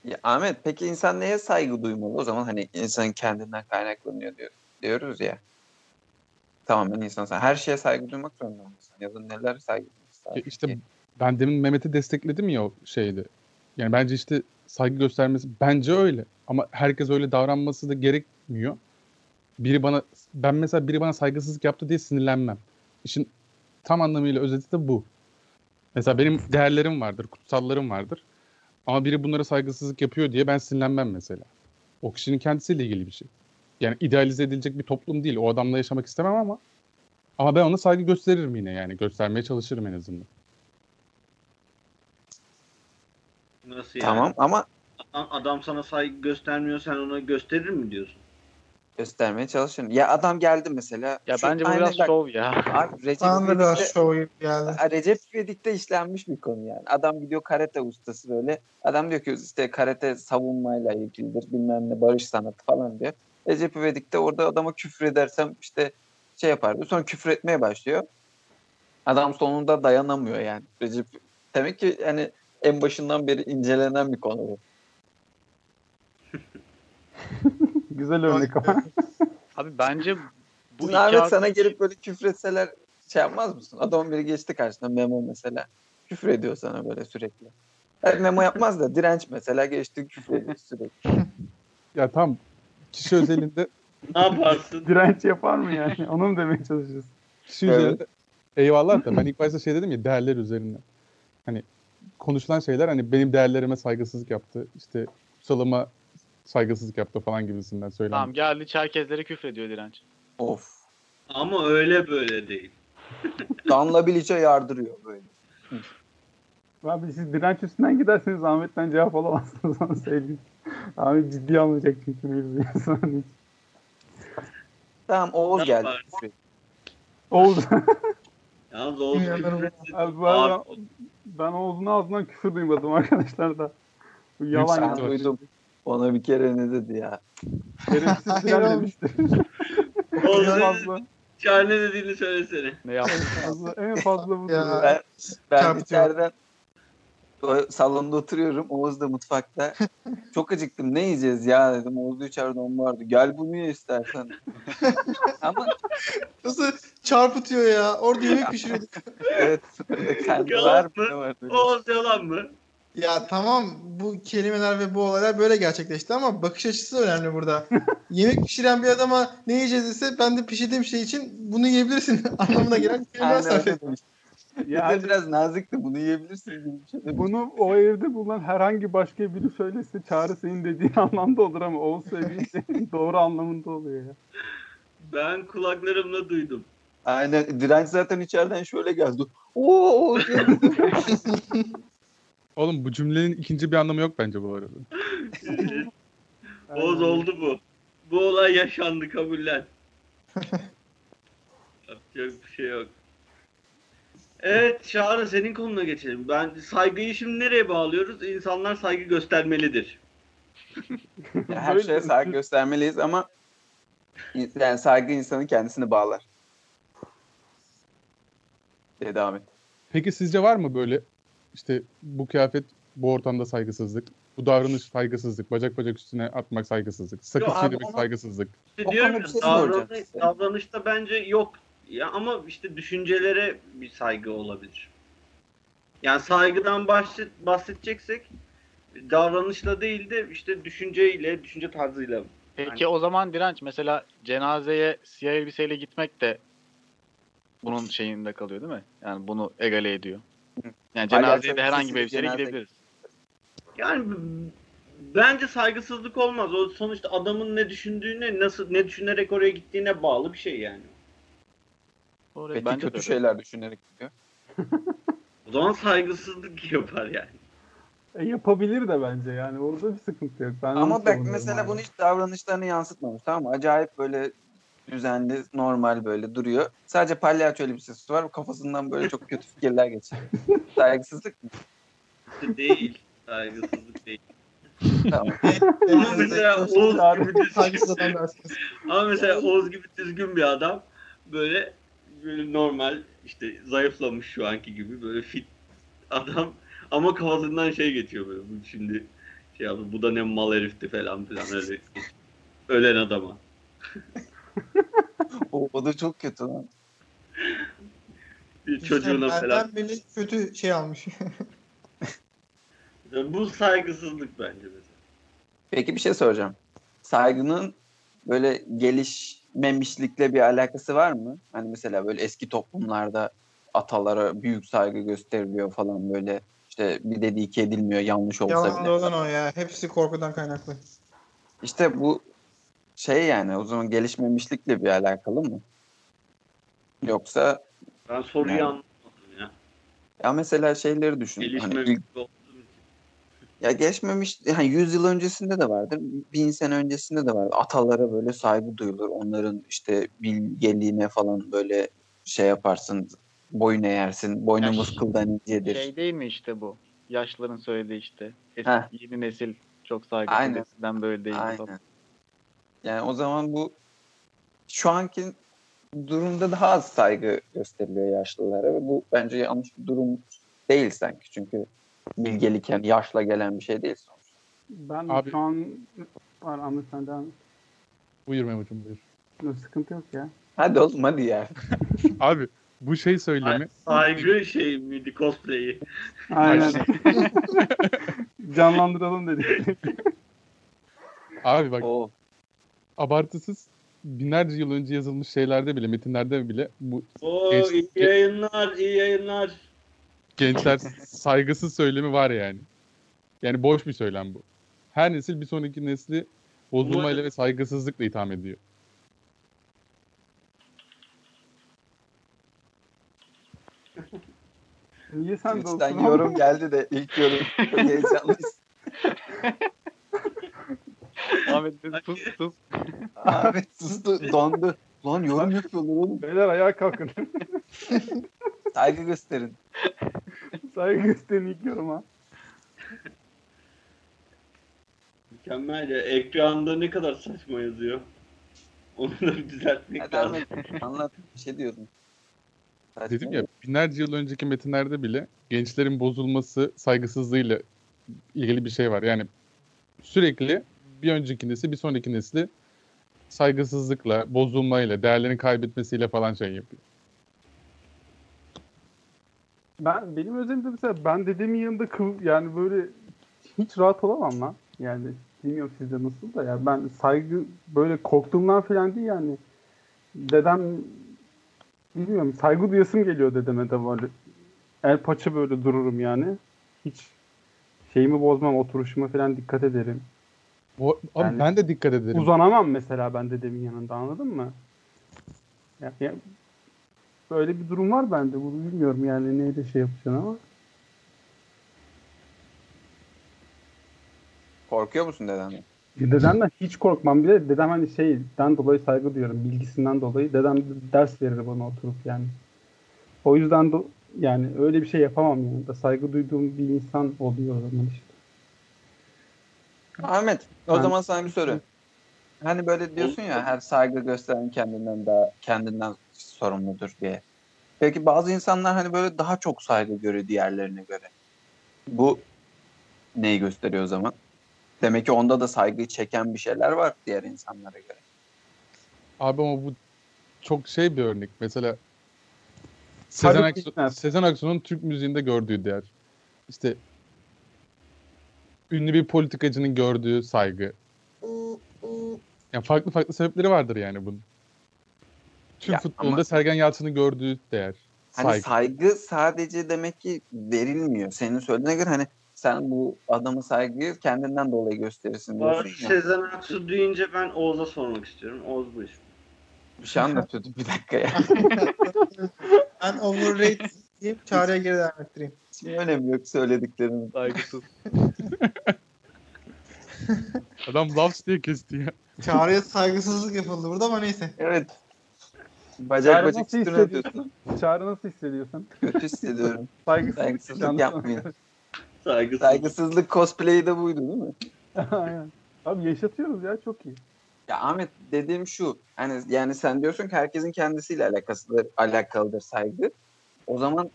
Ya Ahmet peki insan neye saygı duymalı? O zaman hani insan kendinden kaynaklanıyor diyor, diyoruz ya. Tamamen insan her şeye saygı duymak zorunda mısın? Ya da neler saygı duymak işte ben demin Mehmet'i destekledim ya o şeyde. Yani bence işte saygı göstermesi bence öyle. Ama herkes öyle davranması da gerekmiyor. Biri bana ben mesela biri bana saygısızlık yaptı diye sinirlenmem. İşin tam anlamıyla özeti de bu. Mesela benim değerlerim vardır, kutsallarım vardır. Ama biri bunlara saygısızlık yapıyor diye ben sinirlenmem mesela. O kişinin kendisiyle ilgili bir şey. Yani idealize edilecek bir toplum değil. O adamla yaşamak istemem ama ama ben ona saygı gösteririm yine yani. Göstermeye çalışırım en azından. Nasıl yani? Tamam ama Adam, adam sana saygı göstermiyor sen ona gösterir mi diyorsun? göstermeye çalışırım. Ya adam geldi mesela. Ya Şu- bence bu biraz bak, şov ya. Abi Recep Bana da biraz şov geldi. Recep İvedik'te işlenmiş bir konu yani. Adam gidiyor karate ustası böyle. Adam diyor ki işte karate savunmayla ilgilidir bilmem ne barış sanatı falan diyor. Recep İvedik'te orada adama küfür edersem işte şey yapar diyor. Sonra küfür etmeye başlıyor. Adam sonunda dayanamıyor yani. Recep demek ki hani en başından beri incelenen bir konu bu. Güzel örnek ama. Abi bence bu iki Ahmet arkadaş- sana gelip böyle küfür etseler şey yapmaz mısın? Adam biri geçti karşına Memo mesela. Küfür ediyor sana böyle sürekli. Hayır, Memo yapmaz da direnç mesela geçti küfür ediyor sürekli. Ya tam kişi özelinde Ne yaparsın? Direnç yapar mı yani? Onu mu demeye çalışıyorsun? kişi Evet. üzerinde eyvallah da ben ilk başta şey dedim ya değerler üzerinden. Hani konuşulan şeyler hani benim değerlerime saygısızlık yaptı. işte kutsalıma saygısızlık yaptı falan gibisinden söylenmiş. Tamam geldi Çerkezlere küfrediyor direnç. Of. Ama öyle böyle değil. Danla Bilic'e yardırıyor böyle. Abi siz direnç üstünden giderseniz Ahmet'ten cevap alamazsınız onu söyleyeyim. Ahmet ciddi almayacak çünkü mevzuyu. Tamam Oğuz geldi. Oğuz. Yalnız Oğuz. Abi bu arada Abi, ben Oğuz'un ağzından küfür duymadım arkadaşlar da. Bu yalan Ben duydum. Ona bir kere ne dedi ya. Şerefsiz falan demiştir. Oğuz en dedi, fazla, Çağrı ne dediğini söylesene. Ne yaptın? fazla, en fazla bu. Ya. Ben, ben içeriden salonda oturuyorum. Oğuz da mutfakta. Çok acıktım. Ne yiyeceğiz ya dedim. Oğuz da içeride on vardı. Gel bunu ye istersen. Ama Nasıl çarpıtıyor ya. Orada yemek pişiriyor. evet. Kendi Yalan var mı? Oğuz yalan mı? Ya tamam bu kelimeler ve bu olaylar böyle gerçekleşti ama bakış açısı önemli burada. yemek pişiren bir adama ne yiyeceğiz dese ben de pişirdiğim şey için bunu yiyebilirsin anlamına gelen kelimeler sarf. Yani Bir de biraz nazikti. Bunu yiyebilirsin bunu o evde bulunan herhangi başka biri söylese çağrı senin dediğin anlamda olur ama Oğuz söyleyince doğru anlamında oluyor ya. Ben kulaklarımla duydum. Aynen. Direnç zaten içeriden şöyle geldi. Oo. Oğlum bu cümlenin ikinci bir anlamı yok bence bu arada. Oğuz oldu bu. Bu olay yaşandı kabullen. Yapacak bir şey yok. Evet Çağrı senin konuna geçelim. Ben saygıyı şimdi nereye bağlıyoruz? İnsanlar saygı göstermelidir. Her şeye saygı göstermeliyiz ama yani saygı insanın kendisini bağlar. Diye devam et. Peki sizce var mı böyle işte bu kıyafet bu ortamda saygısızlık, bu davranış saygısızlık, bacak bacak üstüne atmak saygısızlık, sakız çiğnemek saygısızlık. İşte diyorum şey davranış, davranışta bence yok. Ya ama işte düşüncelere bir saygı olabilir. Yani saygıdan bahset, bahsedeceksek davranışla değil de işte düşünceyle, düşünce tarzıyla. Peki o zaman direnç mesela cenazeye siyah elbiseyle gitmek de bunun şeyinde kalıyor değil mi? Yani bunu egale ediyor. Yani cenazeye de herhangi bir elbiseyle cenaze- gidebiliriz. Yani bence saygısızlık olmaz. O sonuçta adamın ne düşündüğüne, nasıl ne düşünerek oraya gittiğine bağlı bir şey yani. Doğru, Peki bence de kötü öyle. şeyler düşünerek gidiyor. O zaman saygısızlık yapar yani. E, yapabilir de bence yani orada bir sıkıntı yok. Ben Ama bak mesela abi. bunu hiç davranışlarını yansıtmamış tamam mı? Acayip böyle düzenli, normal böyle duruyor. Sadece palyaço elbisesi var. Kafasından böyle çok kötü fikirler geçiyor. Saygısızlık mı? Değil. Saygısızlık değil. Tamam. Ama mesela Oğuz gibi düzgün, Saygısız adam dersiniz. ama mesela Oğuz gibi düzgün bir adam böyle böyle normal işte zayıflamış şu anki gibi böyle fit adam ama kafasından şey geçiyor böyle bu şimdi şey yaptı bu da ne mal herifti falan filan öyle ölen adama. O, o da çok kötü lan. Bir çocuğuna İşte falan. beni kötü şey almış. Bu saygısızlık bence mesela. Peki bir şey soracağım. Saygının böyle gelişmemişlikle bir alakası var mı? Hani mesela böyle eski toplumlarda atalara büyük saygı gösteriliyor falan böyle işte bir dediği iki edilmiyor yanlış olsa Yalan bile. olan o ya. Hepsi korkudan kaynaklı. İşte bu şey yani o zaman gelişmemişlikle bir alakalı mı? Yoksa Ben soruyu Yani. anlamadım ya. ya mesela şeyleri düşün. Hani Gelişmemiş ilk- olduğum için. Ya geçmemiş yani 100 yıl öncesinde de vardır. Bin sene öncesinde de vardır. Atalara böyle saygı duyulur. Onların işte bilgeliğine falan böyle şey yaparsın. Boyun eğersin. Boynumuz Ya kıldan incedir. Şey değil mi işte bu? Yaşlıların söylediği işte. Eski, Heh. yeni nesil çok saygısız Aynen. eskiden böyle değil. Aynen. Yani o zaman bu şu anki durumda daha az saygı gösteriliyor yaşlılara ve bu bence yanlış bir durum değil sanki. Çünkü bilgeliken yaşla gelen bir şey değil sonuçta. Ben Abi- şu an var Ahmet sen devam et. Buyur Memo'cum buyur. Yok, sıkıntı yok ya. Hadi oğlum hadi ya. Abi bu şey söylemi Saygı şey miydi cosplay'i? Aynen. Canlandıralım dedik. abi bak O abartısız binlerce yıl önce yazılmış şeylerde bile metinlerde bile bu Oo Geç- iyi yayınlar, iyi yayınlar. Gençler saygısız söylemi var yani. Yani boş bir söylem bu. Her nesil bir sonraki nesli bozulmayla ve saygısızlıkla itham ediyor. Niye sen de Twitch'ten yorum geldi de ilk yorum heyecanlıyız. Ahmet sus sus. Ahmet sustu dondu. Lan yorum yapıyorlar oğlum. Beyler ayağa kalkın. Saygı gösterin. Saygı gösterin ilk yoruma. Mükemmel ya. Ekranda ne kadar saçma yazıyor. Onları bir düzeltmek Hadi lazım. Ahmet anlat bir şey diyordun. Saçma Dedim ya binlerce yıl önceki metinlerde bile gençlerin bozulması saygısızlığıyla ilgili bir şey var. Yani sürekli bir önceki nesli bir sonraki nesli saygısızlıkla, bozulmayla, değerlerini kaybetmesiyle falan şey yapıyor. Ben benim özelimde mesela ben dedemin yanında kıv, yani böyle hiç rahat olamam lan. Yani bilmiyorum sizde nasıl da ya ben saygı böyle korktuğumdan falan değil yani. Dedem bilmiyorum saygı duyasım geliyor dedeme de böyle. El paça böyle dururum yani. Hiç şeyimi bozmam, oturuşuma falan dikkat ederim. Bu, abi Yani ben de dikkat ederim. Uzanamam mesela ben dedemin yanında anladın mı? Ya, ya- böyle bir durum var bende. Bunu bilmiyorum yani neyle şey yapacaksın ama. Korkuyor musun dedenden? Dedemden hiç korkmam bile. Dedem hani şeyden dolayı saygı duyuyorum. Bilgisinden dolayı. Dedem ders verir bana oturup yani. O yüzden de yani öyle bir şey yapamam yani. Da saygı duyduğum bir insan oluyor o zaman işte. Ahmet o Ben- zaman sana bir soru. Hani böyle diyorsun ya her saygı gösteren kendinden daha kendinden sorumludur diye. Peki bazı insanlar hani böyle daha çok saygı görüyor diğerlerine göre. Bu neyi gösteriyor o zaman? Demek ki onda da saygıyı çeken bir şeyler var diğer insanlara göre. Abi ama bu çok şey bir örnek. Mesela Sezen, Aksu. Sezen Aksu'nun Türk müziğinde gördüğü değer. İşte ünlü bir politikacının gördüğü saygı. Yani farklı farklı sebepleri vardır yani bunun. Türk Ya futbolunda ama- Sergen Yalçın'ın gördüğü değer. Hani Saygı. saygı sadece demek ki verilmiyor. Senin söylediğine göre hani sen bu adamı saygıyı kendinden dolayı gösterirsin Bu diyorsun ya. Sezen Aksu deyince ben Oğuz'a sormak istiyorum. Oğuz buyur. Bir şey anlatıyordum bir dakika ya. Ben overrate deyip çağrıya geri devam ettireyim. Hiç önemi yok söylediklerinin. Saygısız. Adam Loves diye kesti ya. Çağrıya saygısızlık yapıldı burada ama neyse. Evet. Bacak Çağrı bacak nasıl üstüne hissediyorsun? atıyorsun. Çağrı nasıl hissediyorsun? Kötü hissediyorum. Saygısızlık. Saygısızlık yapmayın. Saygısız. Saygısızlık cosplay'i de buydu değil mi? Aynen. Abi yaşatıyoruz ya çok iyi. Ya Ahmet dediğim şu. Hani yani sen diyorsun ki herkesin kendisiyle alakasıdır, alakalıdır saygı. O zaman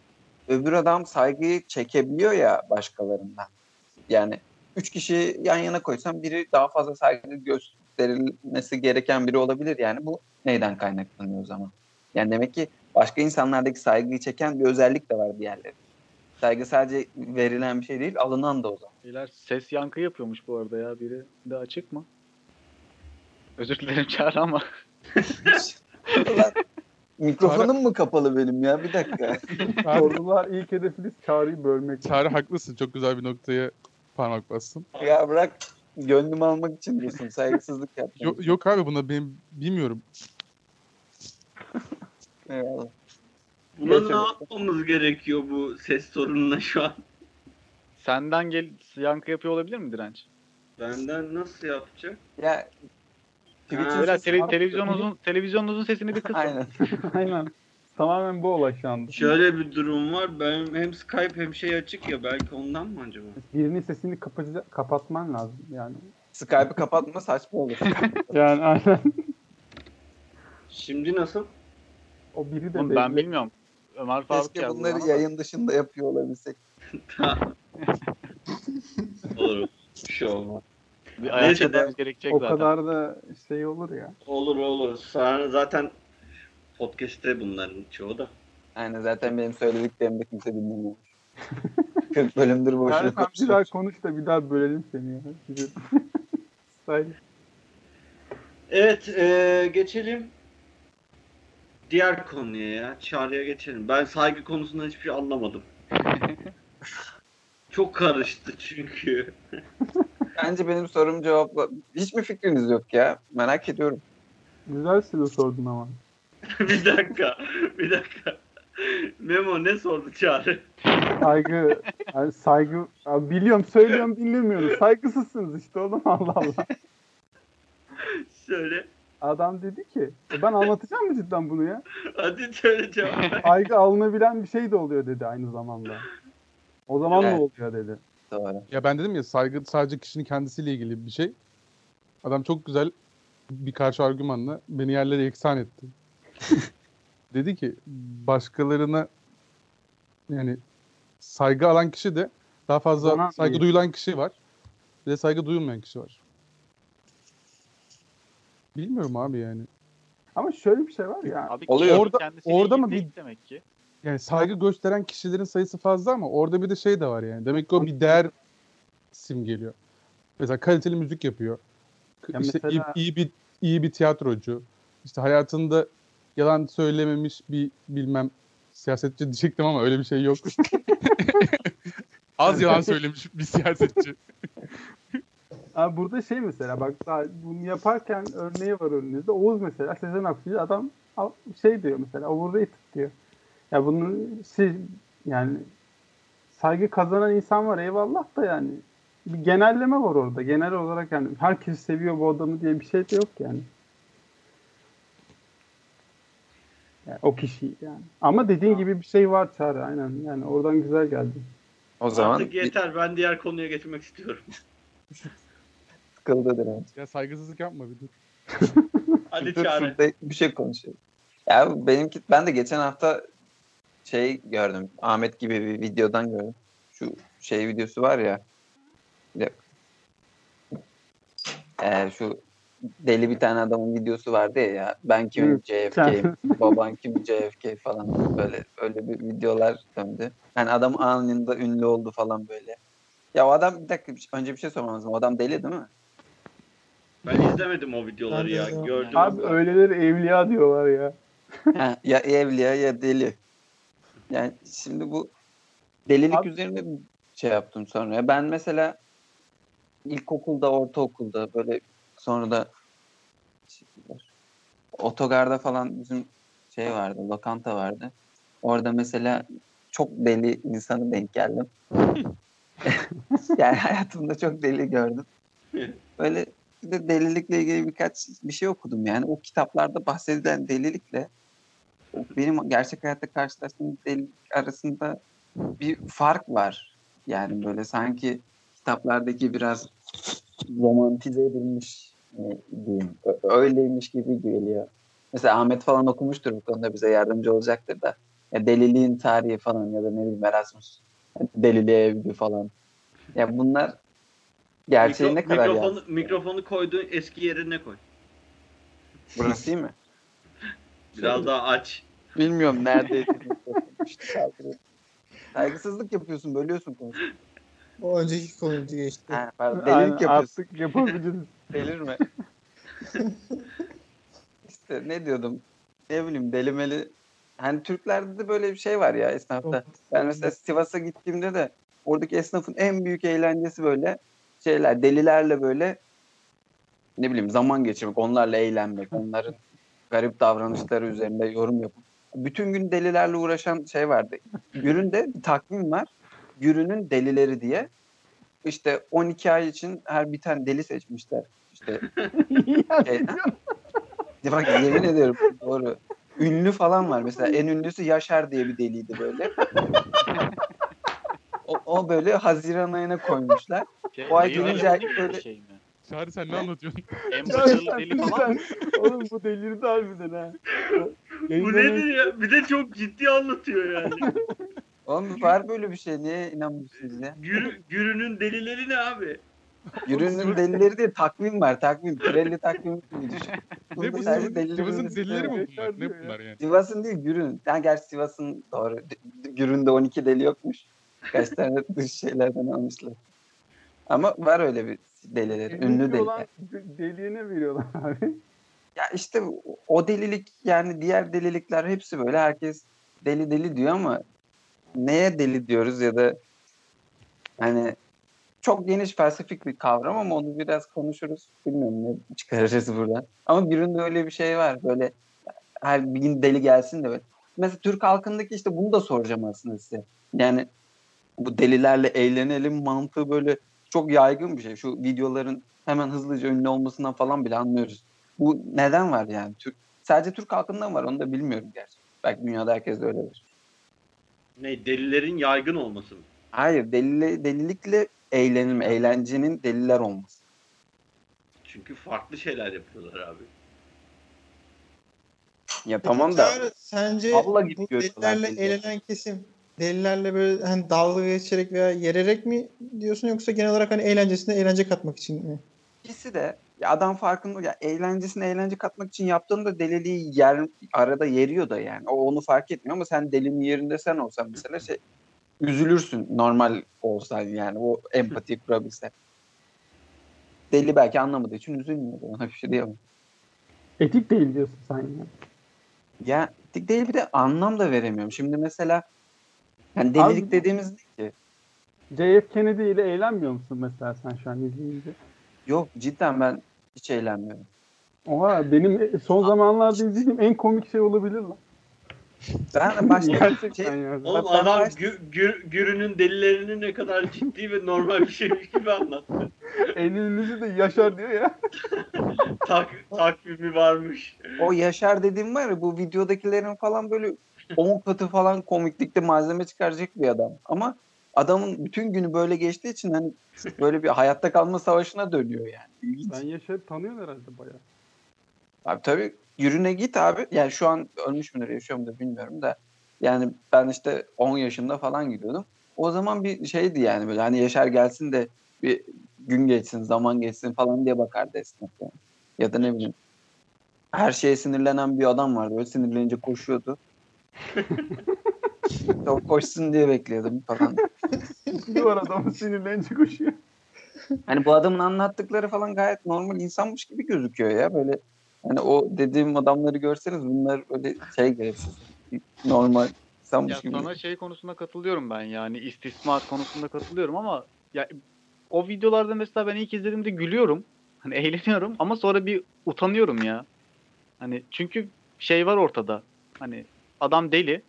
öbür adam saygıyı çekebiliyor ya başkalarından. Yani üç kişi yan yana koysam biri daha fazla saygı gösterilmesi gereken biri olabilir. Yani bu neyden kaynaklanıyor o zaman? Yani demek ki başka insanlardaki saygıyı çeken bir özellik de var diğerleri. Saygı sadece verilen bir şey değil, alınan da o zaman. Beyler ses yankı yapıyormuş bu arada ya. Biri de açık mı? Özür dilerim Çağrı ama. Mikrofonum mu kapalı benim ya? Bir dakika. Sordular ilk hedefiniz çağrıyı bölmek. Çağrı haklısın. Çok güzel bir noktaya parmak bastın. ya bırak gönlümü almak için diyorsun. Saygısızlık yapma. Yok, yok abi buna ben bilmiyorum. Eyvallah. Buna Gerçekten. ne yapmamız gerekiyor bu ses sorununa şu an? Senden gel yankı yapıyor olabilir mi direnç? Benden nasıl yapacak? Ya Twitch'in tele- televizyonunuzun televizyonunuzun sesini bir kısın. Aynen. Aynen. Tamamen bu olay şu anda. Şöyle bir durum var. Benim hem Skype hem şey açık ya. Belki ondan mı acaba? Birinin sesini kapatacak, kapatman lazım yani. Skype'ı kapatma saçma olur. Yani aynen. Şimdi nasıl? O biri de Oğlum belli. ben bilmiyorum. Ömer Faruk Keşke bunları da. yayın dışında yapıyor olabilsek. Olur. Bir şey olmaz. Bir Neyse, ayaklamamız gerekecek O zaten. kadar da şey olur ya. Olur olur. Zaten podcast'te bunların çoğu da. Aynen zaten benim söylediklerimi de kimse dinlemiyor. 40 bölümdür boşuna Yani sen bir daha konuş da bir daha bölelim seni ya. Evet e, geçelim. Diğer konuya ya. Çağrı'ya geçelim. Ben saygı konusundan hiçbir şey anlamadım. Çok karıştı çünkü. Bence benim sorum cevapla... Hiç mi fikriniz yok ya? Merak ediyorum. Güzel soru sordun ama. bir dakika. Bir dakika. Memo ne sordu Çağrı? Saygı, yani saygı, Abi biliyorum söylüyorum dinlemiyorum. Saygısızsınız işte oğlum Allah Allah. Söyle. Adam dedi ki, e ben anlatacağım mı cidden bunu ya? Hadi söyle cevap. Saygı alınabilen bir şey de oluyor dedi aynı zamanda. O zaman Evet. ne oluyor dedi. Doğru. Ya ben dedim ya saygı sadece kişinin kendisiyle ilgili bir şey. Adam çok güzel bir karşı argümanla beni yerlere eksan etti. Dedi ki başkalarına yani saygı alan kişi de daha fazla Kullanan saygı değil. duyulan kişi var. Bir de saygı duyulmayan kişi var. Bilmiyorum abi yani. Ama şöyle bir şey var ya. Abi Oluyor. Orada- orada mı bir- demek ki? Yani saygı gösteren kişilerin sayısı fazla ama orada bir de şey de var yani. Demek ki o bir değer simgeliyor. Mesela kaliteli müzik yapıyor. Ya işte mesela- iyi, iyi bir iyi bir tiyatrocu. İşte hayatında yalan söylememiş bir bilmem siyasetçi diyecektim ama öyle bir şey yok. Az yalan söylemiş bir siyasetçi. Abi burada şey mesela bak daha bunu yaparken örneği var önünüzde. Oğuz mesela Sezen Aksu'yu adam şey diyor mesela overrated diyor. Ya bunu siz yani saygı kazanan insan var eyvallah da yani bir genelleme var orada. Genel olarak yani herkes seviyor bu adamı diye bir şey de yok yani. Yani o kişiyi yani. Ama dediğin gibi bir şey var Çağrı aynen. Yani oradan güzel geldi. O zaman Artık yeter. Ben diğer konuya geçmek istiyorum. sıkıldı direnç. Ya saygısızlık yapma bir dur. Hadi Dur, Çağrı. şurada bir şey konuşalım. Ya benimki ben de geçen hafta şey gördüm. Ahmet gibi bir videodan gördüm. Şu şey videosu var ya. Bir. Ee, şu deli bir tane adamın videosu vardı ya, ya ben kimim JFK, baban kim JFK falan böyle öyle bir videolar döndü. Yani adam anında ünlü oldu falan böyle. Ya o adam bir dakika şey- önce bir şey sormam lazım. O adam deli değil mi? Ben izlemedim o videoları ya. Gördüm. Abi öyleleri evliya diyorlar ya. Ha, ya evliya ya deli. Yani şimdi bu delilik Abi- üzerine bir şey yaptım sonra. Ya Ben mesela ilkokulda, ortaokulda böyle sonra da otogarda falan bizim şey vardı, lokanta vardı. Orada mesela çok deli insanı denk geldim. yani hayatımda çok deli gördüm. Böyle bir de delilikle ilgili birkaç bir şey okudum yani. O kitaplarda bahsedilen delilikle benim gerçek hayatta karşılaştığım delilik arasında bir fark var. Yani böyle sanki kitaplardaki biraz romantize edilmiş diyeyim. Öyleymiş gibi geliyor. Mesela Ahmet falan okumuştur bu konuda bize yardımcı olacaktır da. Ya deliliğin tarihi falan ya da ne bileyim Erasmus. Deliliğe evli falan. Ya bunlar gerçeği Mikro- ne kadar mikrofonu, yansıtıyor? mikrofonu koyduğun eski yerine koy. Burası değil mi? Biraz daha aç. Bilmiyorum neredeydi. Saygısızlık yapıyorsun, bölüyorsun konuyu. O önceki konuyu geçti. Ha, pardon, delilik yapıyorsun. Artık yapabiliriz. Delirme. işte ne diyordum? Ne bileyim delimeli. Hani Türklerde de böyle bir şey var ya esnafta. Ben mesela Sivas'a gittiğimde de oradaki esnafın en büyük eğlencesi böyle şeyler delilerle böyle ne bileyim zaman geçirmek, onlarla eğlenmek, onların garip davranışları üzerinde yorum yapıp bütün gün delilerle uğraşan şey vardı. Gürün'de bir takvim var. Gürün'ün delileri diye. İşte 12 ay için her bir tane deli seçmişler. İşte şey, bak yemin ediyorum doğru. Ünlü falan var. Mesela en ünlüsü Yaşar diye bir deliydi böyle. o, o böyle Haziran ayına koymuşlar. Şey, O ay deli gelince böyle- şey mi? Çağrı sen ne anlatıyorsun? En başarılı deli falan. Oğlum bu delirdi harbiden ha. Bu nedir ya? Bir de çok ciddi anlatıyor yani. Oğlum var böyle bir şey. Niye inanmıyorsunuz ya? Gürü, Gürü'nün delileri ne abi? Yürünün delileri diye takvim var. Takvim. Pirelli takvimi gibi düşün. ne bu? sadece Sivas'ın delileri var. mi bunlar? Ne bunlar yani? Sivas'ın değil Gürün. Yani gerçi Sivas'ın doğru. Gürün'de 12 deli yokmuş. Kaç tane dış şeylerden almışlar. Ama var öyle bir delileri. Ünlü deli. Olan deliye ne veriyorlar abi? Ya işte o delilik yani diğer delilikler hepsi böyle herkes deli deli diyor ama neye deli diyoruz ya da hani çok geniş felsefik bir kavram ama onu biraz konuşuruz. Bilmiyorum ne çıkarırız buradan. Ama birinde öyle bir şey var. Böyle her bir gün deli gelsin de böyle. Mesela Türk halkındaki işte bunu da soracağım aslında size. Yani bu delilerle eğlenelim mantığı böyle çok yaygın bir şey. Şu videoların hemen hızlıca ünlü olmasından falan bile anlıyoruz. Bu neden var yani? Türk sadece Türk halkında mı var onu da bilmiyorum gerçi. Belki dünyada herkes de öyledir. Ne delilerin yaygın olması mı? Hayır delili, delilikle eğlenim, eğlencenin deliler olması. Çünkü farklı şeyler yapıyorlar abi. Ya tamam da Çağrı, sence Abla git delilerle eğlenen kesim delilerle böyle hani dalga geçerek veya yererek mi diyorsun yoksa genel olarak hani eğlencesine eğlence katmak için mi? ikisi de ya adam farkında ya eğlencesine eğlence katmak için yaptığında deliliği yer arada yeriyor da yani. O onu fark etmiyor ama sen delinin yerinde sen olsan mesela şey üzülürsün normal olsan yani o empati kurabilsen. Deli belki anlamadığı için üzülmüyor. Ona bir şey diyemem. Etik değil diyorsun sen ya. Ya dik değil bir de anlam da veremiyorum. Şimdi mesela yani delilik Abi- dediğimiz ne ki? JF Kennedy ile eğlenmiyor musun mesela sen şu an izleyince? Yok cidden ben hiç eğlenmiyorum. Oha benim son zamanlarda izlediğim en komik şey olabilir lan. Ben başka bir şey, ya. Oğlum Ben adam baş- gü, gü- Gürü'nün delilerini ne kadar ciddi ve normal bir şeymiş gibi anlattı. Ünlüsü de Yaşar diyor ya. Tak, takvimi varmış. o Yaşar dediğim var ya bu videodakilerin falan böyle 10 katı falan komiklikte malzeme çıkaracak bir adam. Ama adamın bütün günü böyle geçtiği için hani böyle bir hayatta kalma savaşına dönüyor yani. İlginç. Ben Yaşar'ı tanıyorsun herhalde bayağı. Abi tabii yürüne git abi. Yani şu an ölmüş müdür yaşıyor mudur bilmiyorum da. Yani ben işte 10 yaşında falan gidiyordum. O zaman bir şeydi yani böyle hani Yaşar gelsin de bir gün geçsin, zaman geçsin falan diye bakardı esnaf yani. Ya da ne bileyim her şeye sinirlenen bir adam vardı. Böyle sinirlenince koşuyordu. o koşsun diye bekliyordum falan. Bir var adamın sinirlenince koşuyor. Hani bu adamın anlattıkları falan gayet normal insanmış gibi gözüküyor ya. Böyle hani o dediğim adamları görseniz bunlar böyle şey gereksiz. Normal insanmış Ya gibi. sana şey konusunda katılıyorum ben yani istismar konusunda katılıyorum ama ya o videolarda mesela ben ilk izlediğimde gülüyorum. Hani eğleniyorum ama sonra bir utanıyorum ya. Hani çünkü şey var ortada. Hani adam deli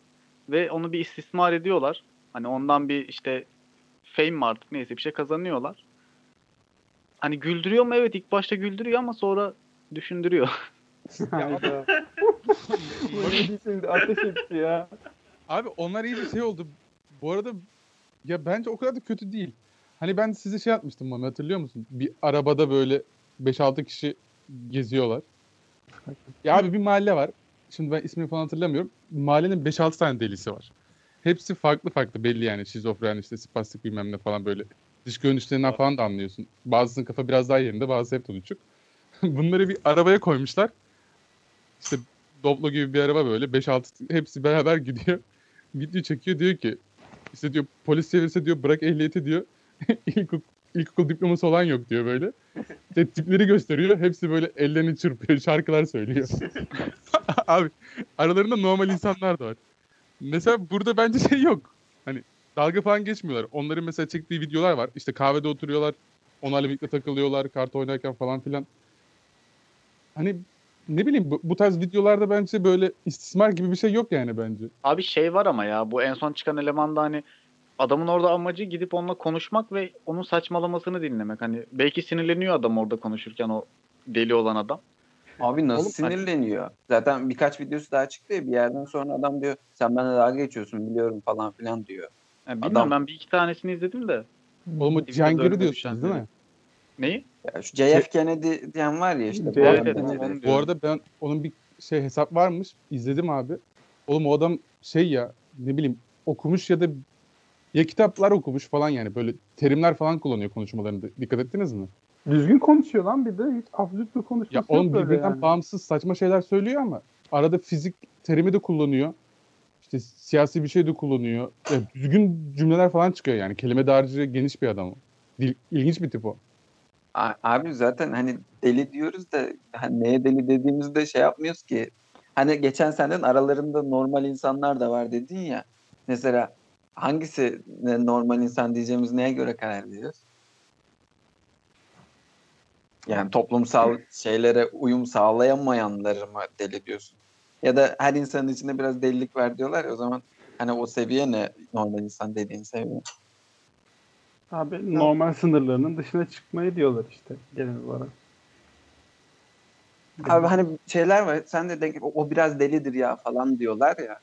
ve onu bir istismar ediyorlar. Hani ondan bir işte fame mi artık neyse bir şey kazanıyorlar. Hani güldürüyor mu? Evet ilk başta güldürüyor ama sonra düşündürüyor. Hayda. Böyle bir şimdi ateş etti ya. Abi onlar iyice şey oldu. Bu arada ya bence o kadar da kötü değil. Hani ben size şey atmıştım bana hatırlıyor musun? Bir arabada böyle 5-6 kişi geziyorlar. Ya abi bir mahalle var. Şimdi ben ismini falan hatırlamıyorum. Mahallenin 5-6 tane delisi var. Hepsi farklı farklı belli yani. Şizofren işte spastik bilmem ne falan böyle. Dış görünüşlerinden falan da anlıyorsun. Bazısının kafa biraz daha yerinde bazısı hep tutucuk. Bunları bir arabaya koymuşlar. İşte Doblo gibi bir araba böyle. 5-6 hepsi beraber gidiyor. Video çekiyor diyor ki işte diyor polis çevirse diyor bırak ehliyeti diyor. İlkokul, ilkokul diploması olan yok diyor böyle. İşte tipleri gösteriyor. Hepsi böyle ellerini çırpıyor. Şarkılar söylüyor. Abi aralarında normal insanlar da var. Mesela burada bence şey yok. Hani dalga falan geçmiyorlar. Onların mesela çektiği videolar var. İşte kahvede oturuyorlar. Onlarla birlikte takılıyorlar. Kart oynarken falan filan. Hani ne bileyim bu, bu tarz videolarda bence böyle istismar gibi bir şey yok yani bence. Abi şey var ama ya bu en son çıkan elemanda hani adamın orada amacı gidip onunla konuşmak ve onun saçmalamasını dinlemek. Hani belki sinirleniyor adam orada konuşurken o deli olan adam. Abi nasıl Oğlum, hani- sinirleniyor? Zaten birkaç videosu daha çıktı ya bir yerden sonra adam diyor sen benimle dalga geçiyorsun biliyorum falan filan diyor. Yani bilmiyorum Adam- ben bir iki tanesini izledim de. Oğlum videoda diyorsunuz değil mi? Neyi? Ya şu JF Kennedy diyen var ya işte. bu Evet, adam evet, evet. Bu arada ben onun bir şey hesap varmış. izledim abi. Oğlum o adam şey ya ne bileyim okumuş ya da ya kitaplar okumuş falan yani böyle terimler falan kullanıyor konuşmalarında. Dikkat ettiniz mi? Düzgün konuşuyor lan bir de. Hiç absürt bir konuşması Ya yok oğlum böyle birbirinden yani. bağımsız saçma şeyler söylüyor ama arada fizik terimi de kullanıyor. İşte siyasi bir şey de kullanıyor. Ya düzgün cümleler falan çıkıyor yani. Kelime dağarcığı geniş bir adam. Dil, ilginç bir tip o. Abi zaten hani deli diyoruz da hani neye deli dediğimizde şey yapmıyoruz ki. Hani geçen senden aralarında normal insanlar da var dedin ya. Mesela hangisi ne normal insan diyeceğimiz neye göre karar veriyoruz? Yani toplumsal şeylere uyum sağlayamayanları mı deli diyorsun? Ya da her insanın içinde biraz delilik var diyorlar ya o zaman hani o seviye ne normal insan dediğin seviye? Abi normal sınırlarının dışına çıkmayı diyorlar işte genel olarak. Abi hani şeyler var. Sen de denk, o biraz delidir ya falan diyorlar ya.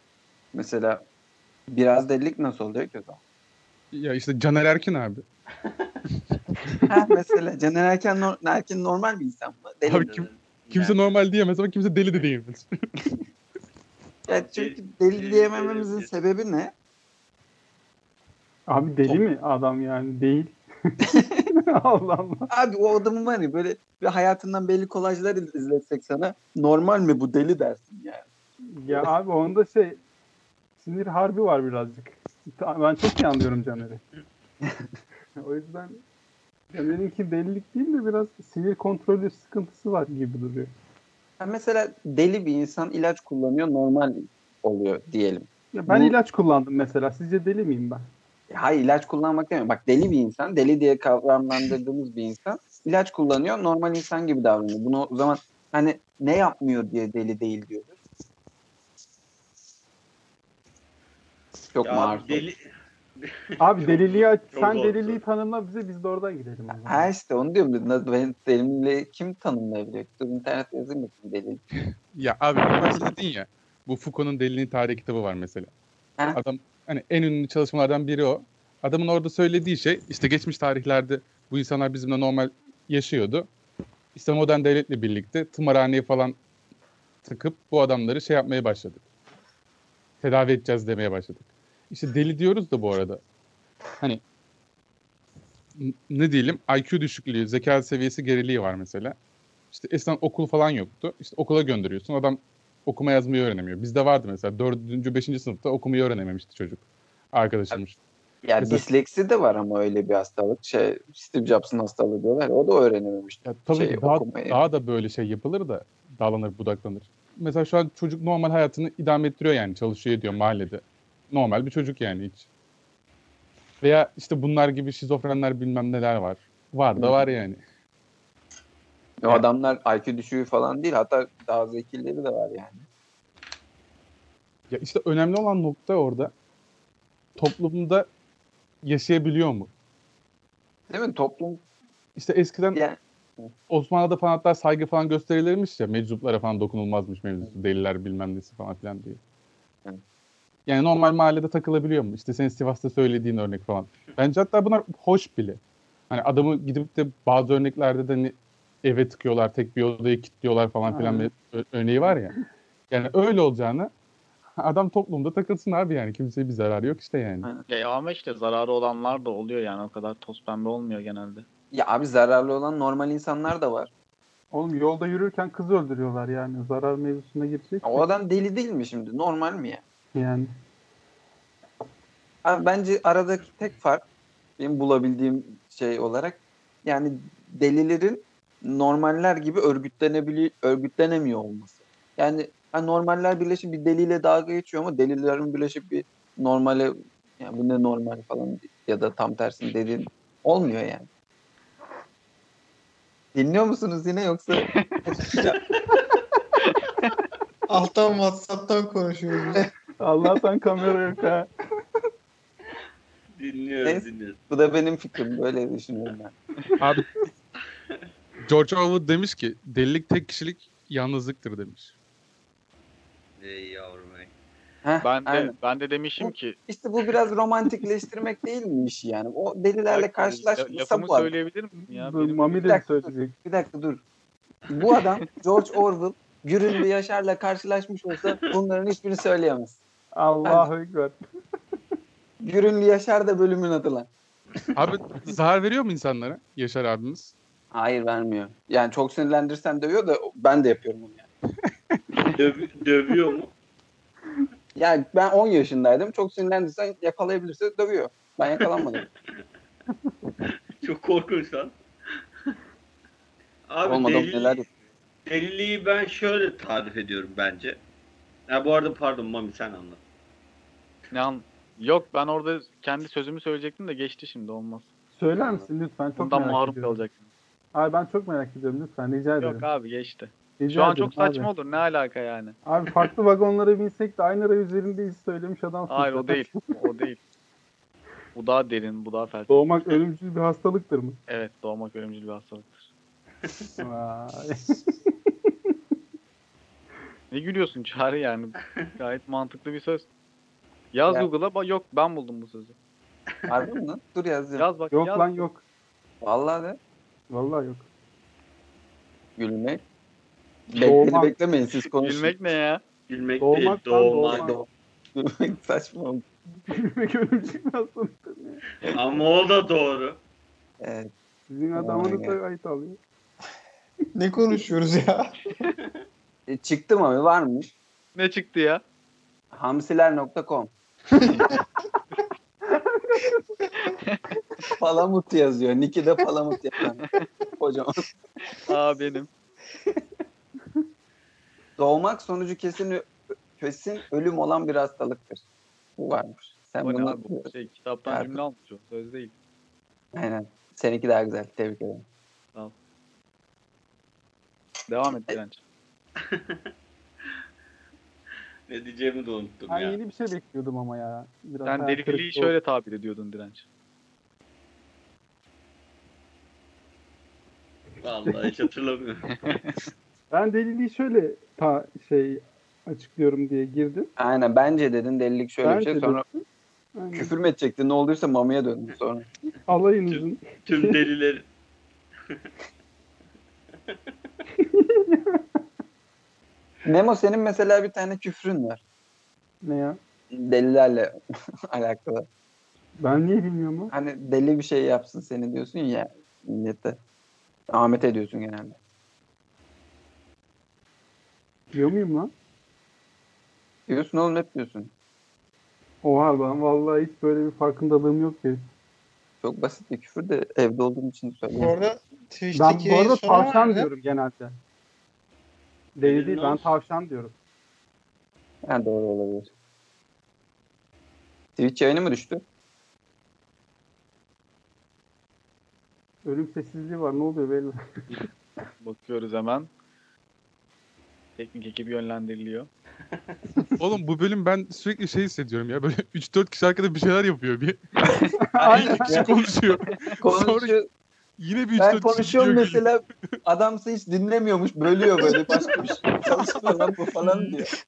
Mesela biraz delilik nasıl oluyor ki o zaman? Ya işte Caner Erkin abi. ha, mesela Caner Erken, nor- Erkin normal bir insan mı? Deli Abi kim- Kimse normal diyemez ama kimse deli de diyemez. Ya çünkü deli diyemememizin sebebi ne? Abi deli mi adam yani? Değil. Allah Allah. Abi o adamın var ya böyle bir hayatından belli kolajlar izletsek sana normal mi bu deli dersin yani. Ya abi onda şey sinir harbi var birazcık. Ben çok iyi anlıyorum Caner'i. o yüzden Caner'inki delilik değil de biraz sinir kontrolü sıkıntısı var gibi duruyor. Ha, mesela deli bir insan ilaç kullanıyor normal oluyor diyelim. Ya ben Bu- ilaç kullandım mesela. Sizce deli miyim ben? Hayır ilaç kullanmak demiyorum. Bak deli bir insan, deli diye kavramlandırdığımız bir insan ilaç kullanıyor, normal insan gibi davranıyor. Bunu o zaman hani ne yapmıyor diye deli değil diyoruz. Çok Ya maruz. deli, Abi deliliği sen deliliği tanımla bize biz de oradan gidelim. o zaman. Ha işte onu diyorum. Ben delimle kim tanımlayabiliyor? Dur internet yazayım bakayım deli. ya abi en başta dedin ya. Bu Foucault'un Deliliğin Tarihi kitabı var mesela. Ha. Adam hani en ünlü çalışmalardan biri o. Adamın orada söylediği şey işte geçmiş tarihlerde bu insanlar bizimle normal yaşıyordu. İşte modern devletle birlikte tımarhaneye falan tıkıp bu adamları şey yapmaya başladık. Tedavi edeceğiz demeye başladık. İşte deli diyoruz da bu arada. Hani ne diyelim IQ düşüklüğü, zeka seviyesi geriliği var mesela. İşte eskiden okul falan yoktu. İşte okula gönderiyorsun. Adam okuma yazmayı öğrenemiyor. Bizde vardı mesela 4. 5. sınıfta okumayı öğrenememişti çocuk. Arkadaşımız. Ya Mesela- disleksi de var ama öyle bir hastalık. Şey, Steve Jobs'ın hastalığı diyorlar. O da öğrenememişti. Ya tabii Şey, daha, okumayı. daha da böyle şey yapılır da dağlanır budaklanır. Mesela şu an çocuk normal hayatını idame ettiriyor yani çalışıyor ediyor mahallede. Normal bir çocuk yani hiç. Veya işte bunlar gibi şizofrenler bilmem neler var. Var da var yani. O adamlar IQ düşüğü falan değil. Hatta daha zekileri de var yani. Ya işte önemli olan nokta orada toplumda yaşayabiliyor mu? Değil mi? Toplum İşte eskiden yani Osmanlı'da falan hatta saygı falan gösterilirmiş ya meczuplara falan dokunulmazmış mevzusu. Deliler bilmem nesi falan filan diye. Yani normal mahallede takılabiliyor mu? İşte senin Sivas'ta söylediğin örnek falan. Bence hatta bunlar hoş bile. Hani adamı gidip de bazı örneklerde de hani eve tıkıyorlar, tek bir odaya kilitliyorlar falan filan bir örneği var ya. Yani öyle olacağını adam toplumda takılsın abi yani. Kimseye bir zararı yok işte yani. Aynen. Ya ama işte zararı olanlar da oluyor yani o kadar toz pembe olmuyor genelde. ya abi zararlı olan normal insanlar da var. Oğlum yolda yürürken kız öldürüyorlar yani. Zarar mevzusuna girecek. O adam deli değil mi şimdi? Normal mi ya? Yani. Abi bence aradaki tek fark benim bulabildiğim şey olarak yani delilerin normaller gibi örgütlenebili örgütlenemiyor olması. Yani hani normaller birleşip bir deliyle dalga geçiyor ama delilerin birleşip bir normale yani bu ne normal falan ya da tam tersini dediğin olmuyor yani. Dinliyor musunuz yine yoksa Alttan WhatsApp'tan konuşuyoruz. Allah'tan kamera yok ha. Dinliyoruz Neyse. dinliyoruz. bu da benim fikrim böyle düşünüyorum ben. Abi George Orwell demiş ki delilik tek kişilik yalnızlıktır demiş. Ey yavrum ey. Heh, Ben de aynen. ben de demişim ki İşte bu biraz romantikleştirmek değil mi işi yani? O delilerle lafımı bu adam. söyleyebilir miyim ya? Bu Benim- Mami Bir de dakika, söyleyecek. Bir dakika dur. Bu adam George Orwell Gürünlü Yaşar'la karşılaşmış olsa bunların hiçbirini söyleyemez. Allahu Ekber. Gürünlü Yaşar da bölümün adı lan. Abi zarar veriyor mu insanlara Yaşar abimiz? Hayır vermiyor. Yani çok sinirlendirsem dövüyor da ben de yapıyorum onu yani. Döv- dövüyor mu? Yani ben 10 yaşındaydım. Çok sinirlendirsen yakalayabilirse dövüyor. Ben yakalanmadım. Çok korkunç lan. Abi Olmadı deli- neler deliliği ben şöyle tarif ediyorum bence. Ha bu arada pardon Mami sen anlat. An- Yok ben orada kendi sözümü söyleyecektim de geçti şimdi olmaz. Söyler misin lütfen? Çok Bundan merak ediyorum. kalacaksın. Abi ben çok merak ediyorum lütfen rica ederim. Yok abi geçti. Rica Şu an ederim çok saçma abi. olur ne alaka yani. Abi farklı vagonlara binsek de aynı ray üzerindeyiz söylemiş adam. Hayır o değil. O değil. Bu daha derin, bu daha felsefi. Doğmak ölümcül bir hastalıktır mı? Evet, doğmak ölümcül bir hastalıktır. Ne gülüyorsun Çağrı yani? Gayet mantıklı bir söz. Yaz Ya. Google'a bak yok ben buldum bu sözü. Harbi mi lan? Dur yazıyorum. Yaz bak yok yaz. lan yok. Vallahi de. Vallahi yok. Gülmek. Doğmak. Bekle, beklemeyin siz konuşun. Gülmek ne ya? Gülmek Doğmak değil, doğmak. doğmak. Gülmek saçma oldu. Gülmek ölümcül hastalıktır. Ama o da doğru. Evet. Sizin adamınız da ait alıyor. ne konuşuyoruz ya? E, çıktı mı? Varmış. Ne çıktı ya? Hamsiler.com Palamut yazıyor. Nick'i de Palamut yazan. Kocaman. Aa benim. Doğmak sonucu kesin kesin ölüm olan bir hastalıktır. Bu varmış. Sen O bunu bu şey kitaptan Abi. cümle almış o. Söz değil. Aynen. Seninki daha güzel. Tebrik ederim. Devam et Direnç. Ne diyeceğimi de unuttum Ben ya. yeni bir şey bekliyordum ama ya. Biraz Sen deliliği şöyle tabir ediyordun Direnç. Vallahi hiç hatırlamıyorum. Ben deliliği şöyle ta şey açıklıyorum diye girdim. Aynen. Bence dedin delilik şöyle bir Bence şey. Sonra dedim. Aynen. küfür mü edecektin? Ne olduysa mamaya döndün sonra. Alayınızın Tüm delileri. Memo senin mesela bir tane küfrün var. ne ya? Delilerle alakalı. Ben niye bilmiyorum o? Hani deli bir şey yapsın seni diyorsun ya millete. Ahmet ediyorsun genelde. Diyor muyum lan? Diyorsun oğlum hep diyorsun. Oha ben vallahi hiç böyle bir farkındalığım yok benim. Çok basit bir küfür de evde olduğum için Bu söylüyorum. arada Ben Twitch'teki bu arada tavşan diyorum genelde. Deli değil ben tavşan diyorum. Yani doğru olabilir. Twitch yayını mı düştü? Ölüm sessizliği var ne oluyor belli. Bakıyoruz hemen. Teknik ekibi yönlendiriliyor. Oğlum bu bölüm ben sürekli şey hissediyorum ya. Böyle 3-4 kişi arkada bir şeyler yapıyor. Bir Aynen. kişi konuşuyor. Konuşuyor. Yine bir 3-4 Ben konuşuyorum mesela adamsa hiç dinlemiyormuş bölüyor böyle başka bir şey çalışmıyor lan bu falan diyor.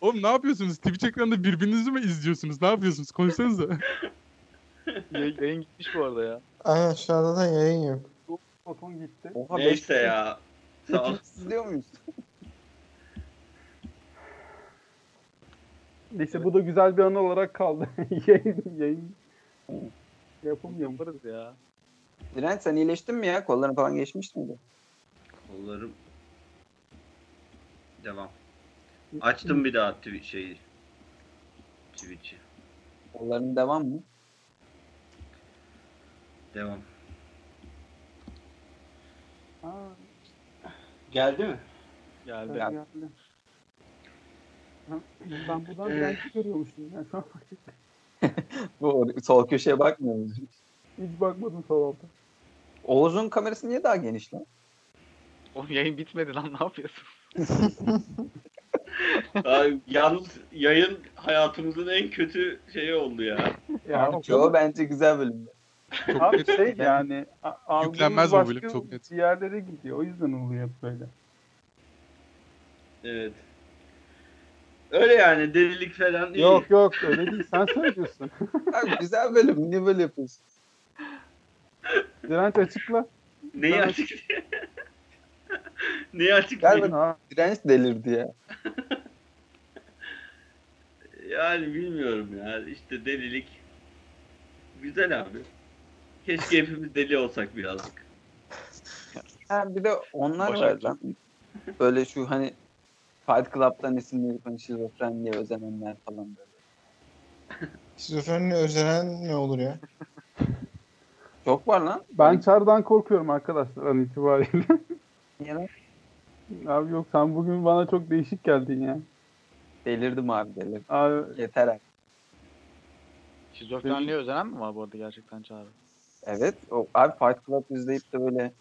Oğlum ne yapıyorsunuz? Twitch ekranında birbirinizi mi izliyorsunuz? Ne yapıyorsunuz? Konuşsanıza. Yayın, yayın gitmiş bu arada ya. Aynen şu anda da yayın yok. Foton gitti. Oha, Neyse ya. Sağ ol. Twitch izliyor muyuz? Neyse bu da güzel bir anı olarak kaldı. yayın yayın yapamıyorum. Yaparız ya. Direnç sen iyileştin mi ya? Kolların falan geçmiş miydi? Kollarım. Devam. Açtım bir daha twi- şeyi. Twitch'i. Kolların devam mı? Devam. Aa, Geldi mi? Geldi. geldi, geldi. Ha, Ben buradan direnci görüyormuşum ya. Şu an fark ettim. Bu sol köşeye bakmıyor musun? Hiç bakmadım sol alta. Oğuz'un kamerası niye daha geniş lan? Oğlum yayın bitmedi lan ne yapıyorsun? Ay, yalnız yayın hayatımızın en kötü şeyi oldu ya. Ya, Abi, Yo bence güzel bölüm. Çok Abi net. şey yani a- Yüklenmez bu bölüm, çok net. Bir yerlere gidiyor. O yüzden oluyor hep böyle. Evet. Öyle yani delilik falan iyi. Yok yok öyle değil. Sen söylüyorsun. Abi güzel bölüm. Niye böyle yapıyorsun? Direnç açıkla. Neyi açık Neyi açık Gel Ha, Direnç delirdi ya. Yani bilmiyorum ya. İşte delilik. Güzel abi. Keşke hepimiz deli olsak birazcık. Ha, bir de onlar Başak var lan. Böyle şu hani Fight Club'dan esinlenip hani şizofrenliğe özenenler falan böyle. Şizofreni özenen ne olur ya? Çok var lan. ben Çar'dan korkuyorum arkadaşlar an itibariyle. Niye lan? Abi yok sen bugün bana çok değişik geldin ya. Delirdim abi delirdim. Abi Yeter artık. Şizofrenliğe özenen mi var bu arada gerçekten Çağrı? Evet. O, abi Fight Club izleyip de böyle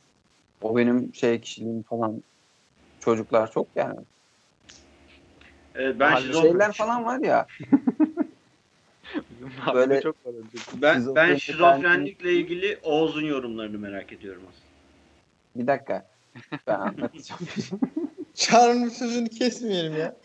o benim şey kişiliğim falan çocuklar çok yani. Evet, ben Mahalle şizof- Şeyler falan var ya. Böyle- Böyle... çok ben, ben şizofrenlikle ilgili Oğuz'un yorumlarını merak ediyorum aslında. Bir dakika. Ben anlatacağım. Çağrı'nın sözünü kesmeyelim ya.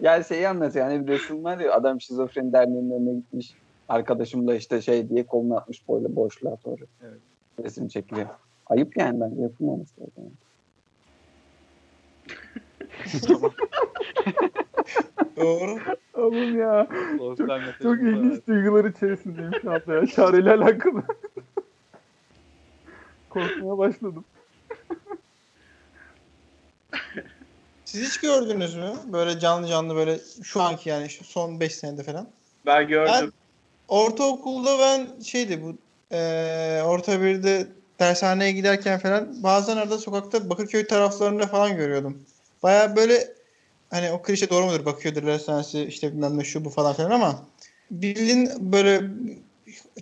Yani şeyi anlatıyor. Yani bir resim var ya adam şizofreni derneğinin önüne gitmiş. Arkadaşımla işte şey diye kolunu atmış böyle boşluğa doğru. Evet. Resim çekiliyor. Ayıp yani ben yapılmaması lazım. Doğru. oğlum ya. Çok var. ilginç duygular içerisindeyim şu anda ya. Çağrı ile alakalı. Korkmaya başladım. Siz hiç gördünüz mü? Böyle canlı canlı böyle şu anki yani şu son 5 senede falan. Ben gördüm. Ben ortaokulda ben şeydi bu eee orta birde dershaneye giderken falan bazen arada sokakta Bakırköy taraflarında falan görüyordum. Baya böyle hani o klişe doğru mudur Bakırköy dershanesi işte bilmem ne şu bu falan filan ama bildiğin böyle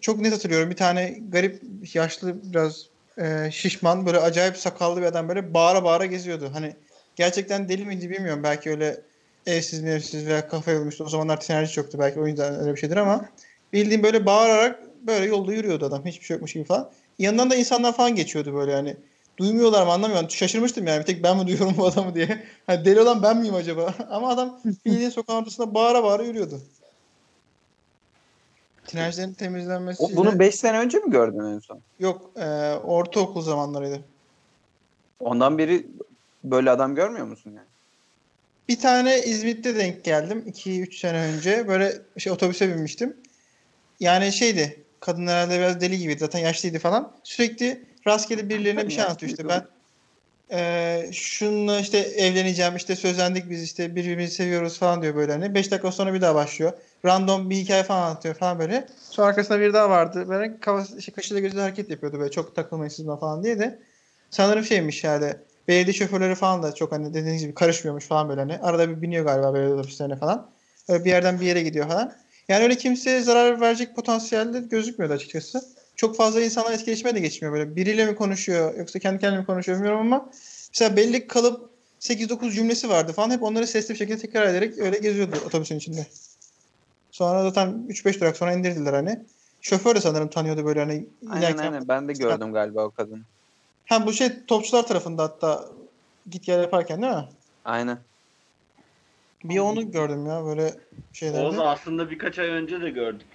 çok net hatırlıyorum bir tane garip yaşlı biraz eee, şişman böyle acayip sakallı bir adam böyle bağıra bağıra geziyordu. Hani gerçekten deli miydi bilmiyorum belki öyle evsiz evsiz veya kafa yormuştu. O zamanlar tinerci yoktu. Belki o yüzden öyle bir şeydir ama bildiğim böyle bağırarak böyle yolda yürüyordu adam. Hiçbir şey yokmuş gibi falan. Yanından da insanlar falan geçiyordu böyle yani. Duymuyorlar mı anlamıyorum. Şaşırmıştım yani. Bir tek ben mi duyuyorum bu adamı diye. Hani deli olan ben miyim acaba? ama adam bildiğin sokağın ortasında bağıra bağıra yürüyordu. Tinercilerin temizlenmesi O, bunu 5 sene önce mi gördün en son? yok. E, ortaokul zamanlarıydı. Ondan beri böyle adam görmüyor musun yani? Bir tane İzmit'te denk geldim 2-3 sene önce. Böyle şey otobüse binmiştim. Yani şeydi. Kadın herhalde biraz deli gibiydi. Zaten yaşlıydı falan. Sürekli rastgele birilerine bir şey anlatıyor işte. Ben Ee, şununla işte evleneceğim işte sözlendik biz işte birbirimizi seviyoruz falan diyor böyle hani. 5 dakika sonra bir daha başlıyor. Random bir hikaye falan anlatıyor falan böyle. Sonra arkasında bir daha vardı. Böyle kafası, şey, kaşıyla gözüyle hareket yapıyordu böyle çok takılmayın siz buna falan diye de. Sanırım şeymiş yani belediye şoförleri falan da çok hani dediğiniz gibi karışmıyormuş falan böyle hani. Arada bir biniyor galiba belediye otobüslerine falan. Öyle bir yerden bir yere gidiyor falan. Yani öyle kimseye zarar verecek potansiyelde gözükmüyordu açıkçası. Çok fazla insanla etkileşime de geçmiyor böyle. Biriyle mi konuşuyor yoksa kendi kendine mi konuşuyor bilmiyorum ama mesela belli kalıp 8-9 cümlesi vardı falan. Hep onları sesli bir şekilde tekrar ederek öyle geziyordu otobüsün içinde. Sonra zaten 3-5 durak sonra indirdiler hani. Şoför de sanırım tanıyordu böyle hani. Aynen aynen ben de gördüm galiba o kadını. Ha bu şey topçular tarafında hatta git gel yaparken değil mi? Aynen. Bir onu gördüm ya böyle şeylerde. Oğuz aslında birkaç ay önce de gördük.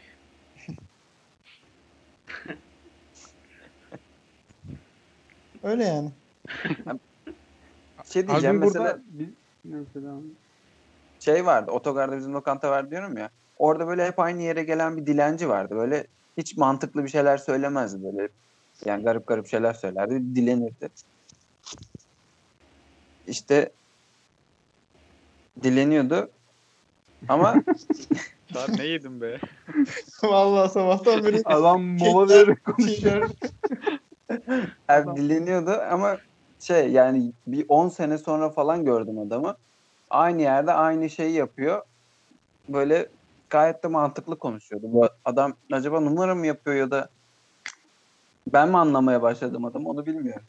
Öyle yani. Şey Abi diyeceğim burada mesela bir, mesela şey vardı otogarda bizim lokanta var diyorum ya. Orada böyle hep aynı yere gelen bir dilenci vardı. Böyle hiç mantıklı bir şeyler söylemezdi böyle. Yani garip garip şeyler söylerdi. Dilenirdi. İşte dileniyordu. Ama Daha ne yedim be? Vallahi sabahtan beri adam mola vererek konuşuyor. her dileniyordu ama şey yani bir 10 sene sonra falan gördüm adamı. Aynı yerde aynı şeyi yapıyor. Böyle gayet de mantıklı konuşuyordu. Bu adam acaba numara mı yapıyor ya da ben mi anlamaya başladım adam onu bilmiyorum.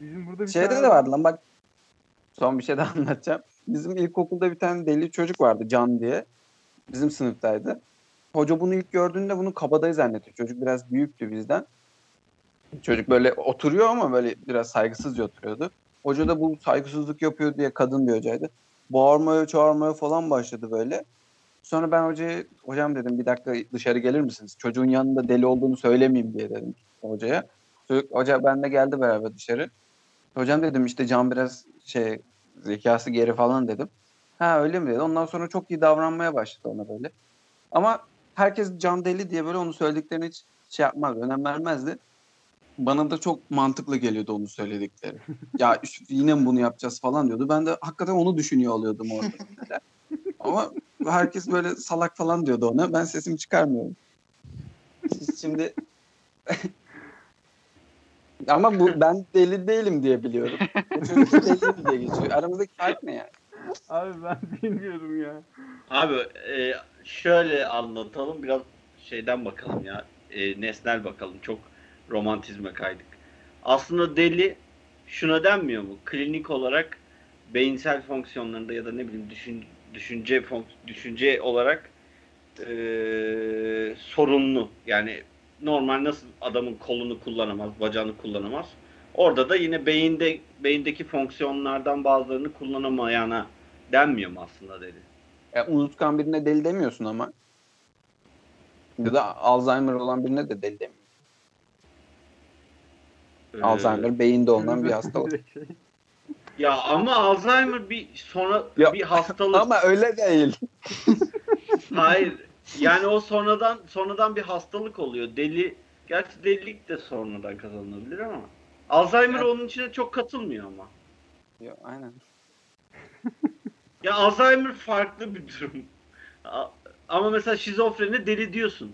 Bizim burada bir Şeyde tane de vardı lan bak son bir şey daha anlatacağım. Bizim ilkokulda bir tane deli çocuk vardı Can diye. Bizim sınıftaydı. Hoca bunu ilk gördüğünde bunu kabadayı zannetti. Çocuk biraz büyüktü bizden. Çocuk böyle oturuyor ama böyle biraz saygısızca oturuyordu. Hoca da bu saygısızlık yapıyor diye kadın bir hocaydı. Bağırmaya çağırmaya falan başladı böyle. Sonra ben hocaya hocam dedim bir dakika dışarı gelir misiniz? Çocuğun yanında deli olduğunu söylemeyeyim diye dedim hocaya. Çocuk, hoca benle geldi beraber dışarı. Hocam dedim işte Can biraz şey zekası geri falan dedim. Ha öyle mi dedi. Ondan sonra çok iyi davranmaya başladı ona böyle. Ama herkes Can deli diye böyle onu söylediklerini hiç şey yapmaz, önem vermezdi. Bana da çok mantıklı geliyordu onu söyledikleri. ya yine mi bunu yapacağız falan diyordu. Ben de hakikaten onu düşünüyor oluyordum orada. Ama herkes böyle salak falan diyordu ona. Ben sesimi çıkarmıyorum. Şimdi ama bu ben deli değilim diye biliyorum. Çocuk deli diye geçiyor. Aramızdaki fark ne yani? Abi ben bilmiyorum ya. Abi e, şöyle anlatalım biraz şeyden bakalım ya. E, nesnel bakalım. Çok romantizme kaydık. Aslında deli şuna denmiyor mu? Klinik olarak beyinsel fonksiyonlarında ya da ne bileyim düşün, düşünce fonks- düşünce olarak e, sorunlu. Yani normal nasıl adamın kolunu kullanamaz, bacağını kullanamaz. Orada da yine beyinde beyindeki fonksiyonlardan bazılarını kullanamayana denmiyor mu aslında deli? Ya, unutkan birine deli demiyorsun ama. Ya da Alzheimer olan birine de deli demiyorsun. Ee, Alzheimer beyinde olan bir hastalık. Ya ama Alzheimer bir sonra Ya, bir hastalık. ama öyle değil. Hayır. Yani o sonradan sonradan bir hastalık oluyor. Deli gerçi delilik de sonradan kazanılabilir ama Alzheimer Evet. onun içine çok katılmıyor ama. Yo, aynen. Ya Alzheimer farklı bir durum. Ama mesela şizofreni deli diyorsun.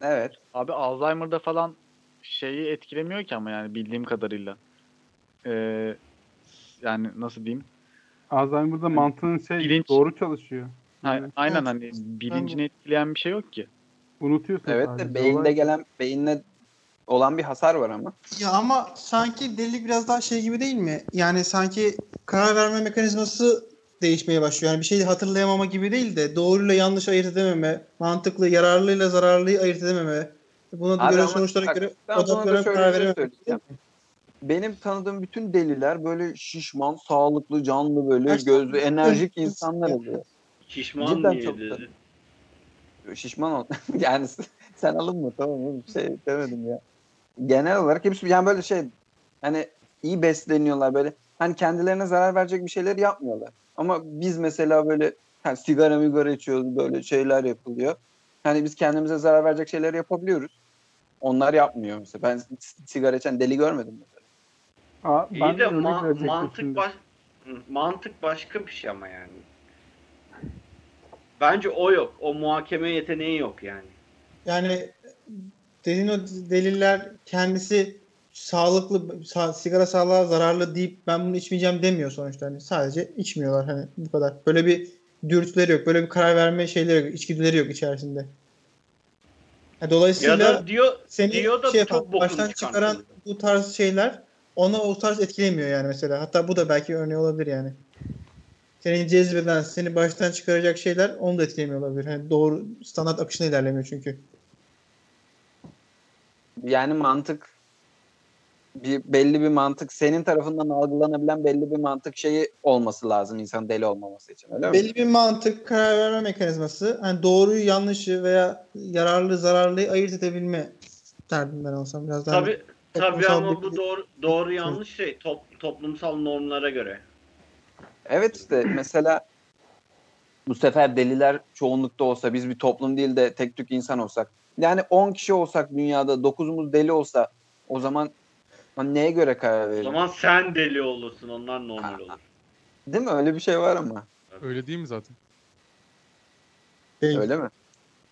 Evet. Abi Alzheimer'da falan şeyi etkilemiyor ki ama yani bildiğim kadarıyla. Ee, yani nasıl diyeyim? Alzheimer'da mantığın şey Bilinç- doğru çalışıyor. Ha, Yani aynen Evet. hani bilincini etkileyen bir şey yok ki. unutuyorsun Evet de beyinde Olay- gelen beyinle olan bir hasar var ama. Ya ama sanki delilik biraz daha şey gibi değil mi? Yani sanki karar verme mekanizması değişmeye başlıyor. Yani bir şeyi hatırlayamama gibi değil de doğruyla yanlış ayırt edememe, mantıklı, yararlıyla zararlıyı ayırt edememe. Buna Abi göre sonuçlara bak, göre da odaklara karar şey verememe. Benim tanıdığım bütün deliler böyle şişman, sağlıklı, canlı böyle Gerçekten gözlü, enerjik insanlar oluyor. Şişman Cidden çok dedi? Şişman ol. yani sen alınma tamam mı? Bir şey demedim ya. Genel olarak hepsi yani böyle şey hani iyi besleniyorlar böyle. Hani kendilerine zarar verecek bir şeyler yapmıyorlar. Ama biz mesela böyle hani sigara migara içiyoruz böyle şeyler yapılıyor. Hani biz kendimize zarar verecek şeyler yapabiliyoruz. onlar yapmıyor mesela. Ben sigara içen deli görmedim mesela. Aa, ben İyi de ma- mantık baş mantık başka bir şey ama yani. Bence o yok. O muhakeme yeteneği yok yani. Yani dediğin o deliller kendisi sağlıklı sa- sigara sağlığa zararlı deyip ben bunu içmeyeceğim demiyor sonuçta. Hani sadece içmiyorlar hani bu kadar. Böyle bir dürtüleri yok. Böyle bir karar verme şeyleri yok. içgüdüleri yok içerisinde. Ya Ya dolayısıyla da diyor seni diyor da şey çok baştan çıkaran bu tarz şeyler ona o tarz etkilemiyor yani mesela. Hatta bu da belki örneği olabilir yani. Seni cezbeden, seni baştan çıkaracak şeyler onu da etkilemiyor olabilir. Hani doğru standart akışına ilerlemiyor çünkü. Yani mantık bir belli bir mantık senin tarafından algılanabilen belli bir mantık şeyi olması lazım insan deli olmaması için öyle mi? Belli bir mantık, karar verme mekanizması. Hani doğruyu, yanlışı veya yararlı, zararlıyı ayırt edebilme derdim ben olsam biraz daha. Tabii tabii toplumsal ama bu doğru doğru yanlış şey top, toplumsal normlara göre. Evet işte mesela bu sefer deliler çoğunlukta olsa biz bir toplum değil de tek tük insan olsak yani 10 kişi olsak dünyada 9'umuz deli olsa o zaman hani neye göre karar O verelim? zaman sen deli olursun, onlar normal olur. Değil mi? Öyle bir şey var ama. Öyle değil mi zaten? Değil. Öyle mi?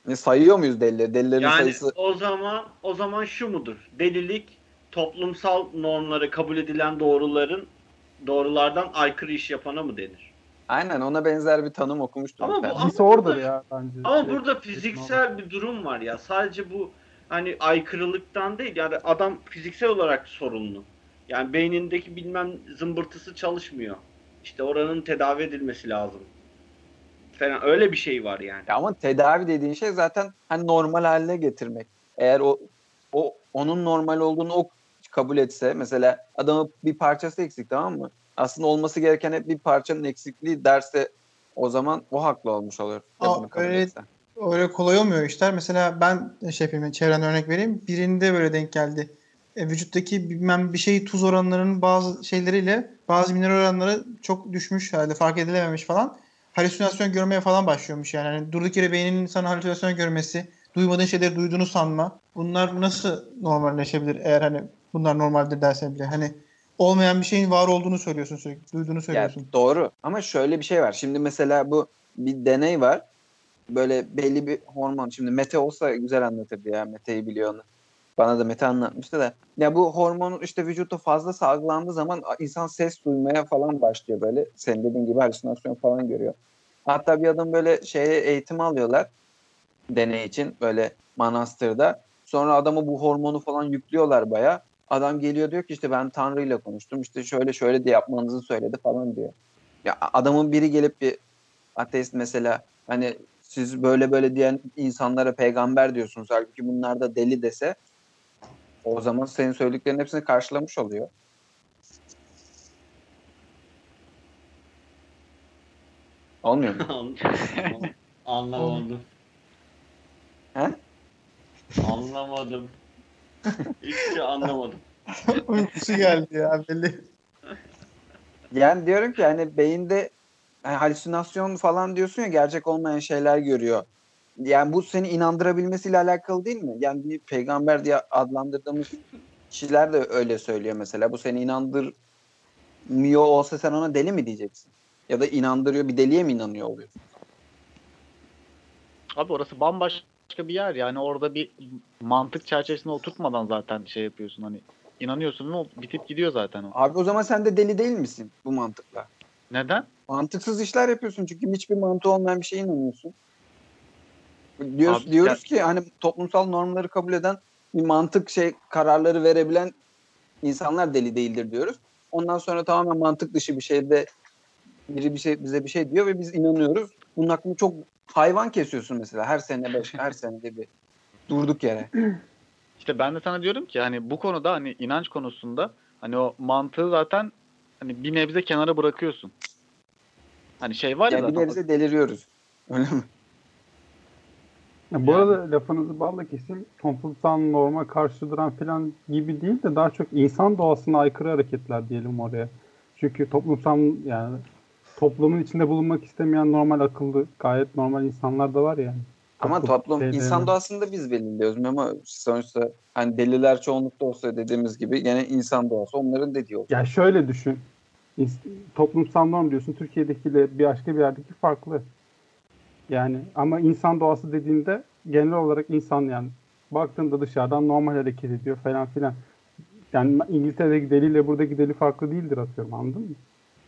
Ne sayıyor muyuz delileri? Delilerin Yani sayısı o zaman o zaman şu mudur? Delilik toplumsal normları kabul edilen doğruların doğrulardan aykırı iş yapana mı denir? aynen ona benzer bir tanım okumuştum. Ama bu- ben. ama orada burada- ya bence. Ama Şey, burada fiziksel bir durum var ya. Sadece bu hani aykırılıktan değil. Yani adam fiziksel olarak sorunlu. Yani beynindeki bilmem zımbırtısı çalışmıyor. İşte oranın tedavi edilmesi lazım. Falan öyle bir şey var yani. Ya ama tedavi dediğin şey zaten hani normal haline getirmek. Eğer o o onun normal olduğunu o kabul etse mesela adamın bir parçası eksik tamam mı? Aslında olması gereken hep bir parçanın eksikliği derse o zaman o haklı olmuş olur. Aa, öyle- etse. Öyle kolay olmuyor işler. Mesela ben şey yapayım, çevremden örnek vereyim. Birinde böyle denk geldi. E, vücuttaki bilmem bir şey tuz oranlarının bazı şeyleriyle bazı mineral oranları çok düşmüş halde fark edilememiş falan. Halüsinasyon görmeye falan başlıyormuş yani. Hani durduk yere beyninin sana halüsinasyon görmesi, duymadığın şeyleri duyduğunu sanma. Bunlar nasıl normalleşebilir eğer hani bunlar normaldir dersen bile. Hani olmayan bir şeyin var olduğunu söylüyorsun sürekli. Duyduğunu Ya, söylüyorsun. doğru ama şöyle bir şey var. Şimdi mesela bu bir deney var. Böyle belli bir hormon. Şimdi Mete olsa güzel anlatırdı ya. Mete'yi biliyor onu. Bana da Mete anlatmıştı da. Ya bu hormonun işte vücutta fazla salgılandığı zaman insan ses duymaya falan başlıyor böyle. Senin dediğin gibi halüsinasyon falan görüyor. Hatta bir adam böyle şeye eğitim alıyorlar. Deney için böyle manastırda. Sonra adama bu hormonu falan yüklüyorlar baya. Adam geliyor diyor ki işte ben Tanrı ile konuştum. İşte şöyle şöyle de yapmanızı söyledi falan diyor. Ya adamın biri gelip bir ateist mesela hani siz böyle böyle diyen insanlara peygamber diyorsunuz. Halbuki bunlar da deli dese o zaman senin söylediklerin hepsini karşılamış oluyor. Olmuyor mu? Anlamadım. He? Anlamadım. Hiçbir şey anlamadım. Uykusu geldi ya belli. Yani diyorum ki hani beyinde hani halüsinasyon falan diyorsun ya gerçek olmayan şeyler görüyor. Yani bu seni inandırabilmesiyle alakalı değil mi? Yani bir peygamber diye adlandırdığımız kişiler de öyle söylüyor mesela. Bu seni inandırmıyor olsa sen ona deli mi diyeceksin? Ya da inandırıyor bir deliye mi inanıyor oluyorsun? Abi orası bambaşka bir yer yani orada bir mantık çerçevesine oturtmadan zaten şey yapıyorsun hani inanıyorsun ve bitip gidiyor zaten o. Abi o zaman sen de deli değil misin bu mantıkla? Neden? Mantıksız işler yapıyorsun çünkü hiçbir mantığı olmayan bir şeye inanıyorsun. Diyoruz, Abi, diyoruz ki hani toplumsal normları kabul eden bir mantık şey kararları verebilen insanlar deli değildir diyoruz. Ondan sonra tamamen mantık dışı bir şeyde biri bir şey bize bir şey diyor ve biz inanıyoruz. Bunun hakkında çok hayvan kesiyorsun mesela her sene beş, her senede bir durduk yere. İşte ben de sana diyorum ki hani bu konuda hani inanç konusunda hani o mantığı zaten hani bir nebze kenara bırakıyorsun. Hani şey var ya Yani bir zaten. nebze deliriyoruz. Öyle mi? Ya bu arada lafınızı balla keseyim. Toplumsal norma karşı duran falan gibi değil de daha çok insan doğasına aykırı hareketler diyelim oraya. Çünkü toplumsal yani toplumun içinde bulunmak istemeyen normal akıllı gayet normal insanlar da var yani. Ama toplum toplum şeylerini. insan doğasında biz belirliyoruz ama sonuçta hani deliler çoğunlukta olsa dediğimiz gibi gene insan doğası onların dediği olur. Ya şöyle düşün. Toplumsal norm diyorsun. Türkiye'dekiyle bir başka bir yerdeki farklı. Yani ama insan doğası dediğinde genel olarak insan yani baktığında dışarıdan normal hareket ediyor falan filan. Yani İngiltere'deki deliyle buradaki deli farklı değildir atıyorum anladın mı?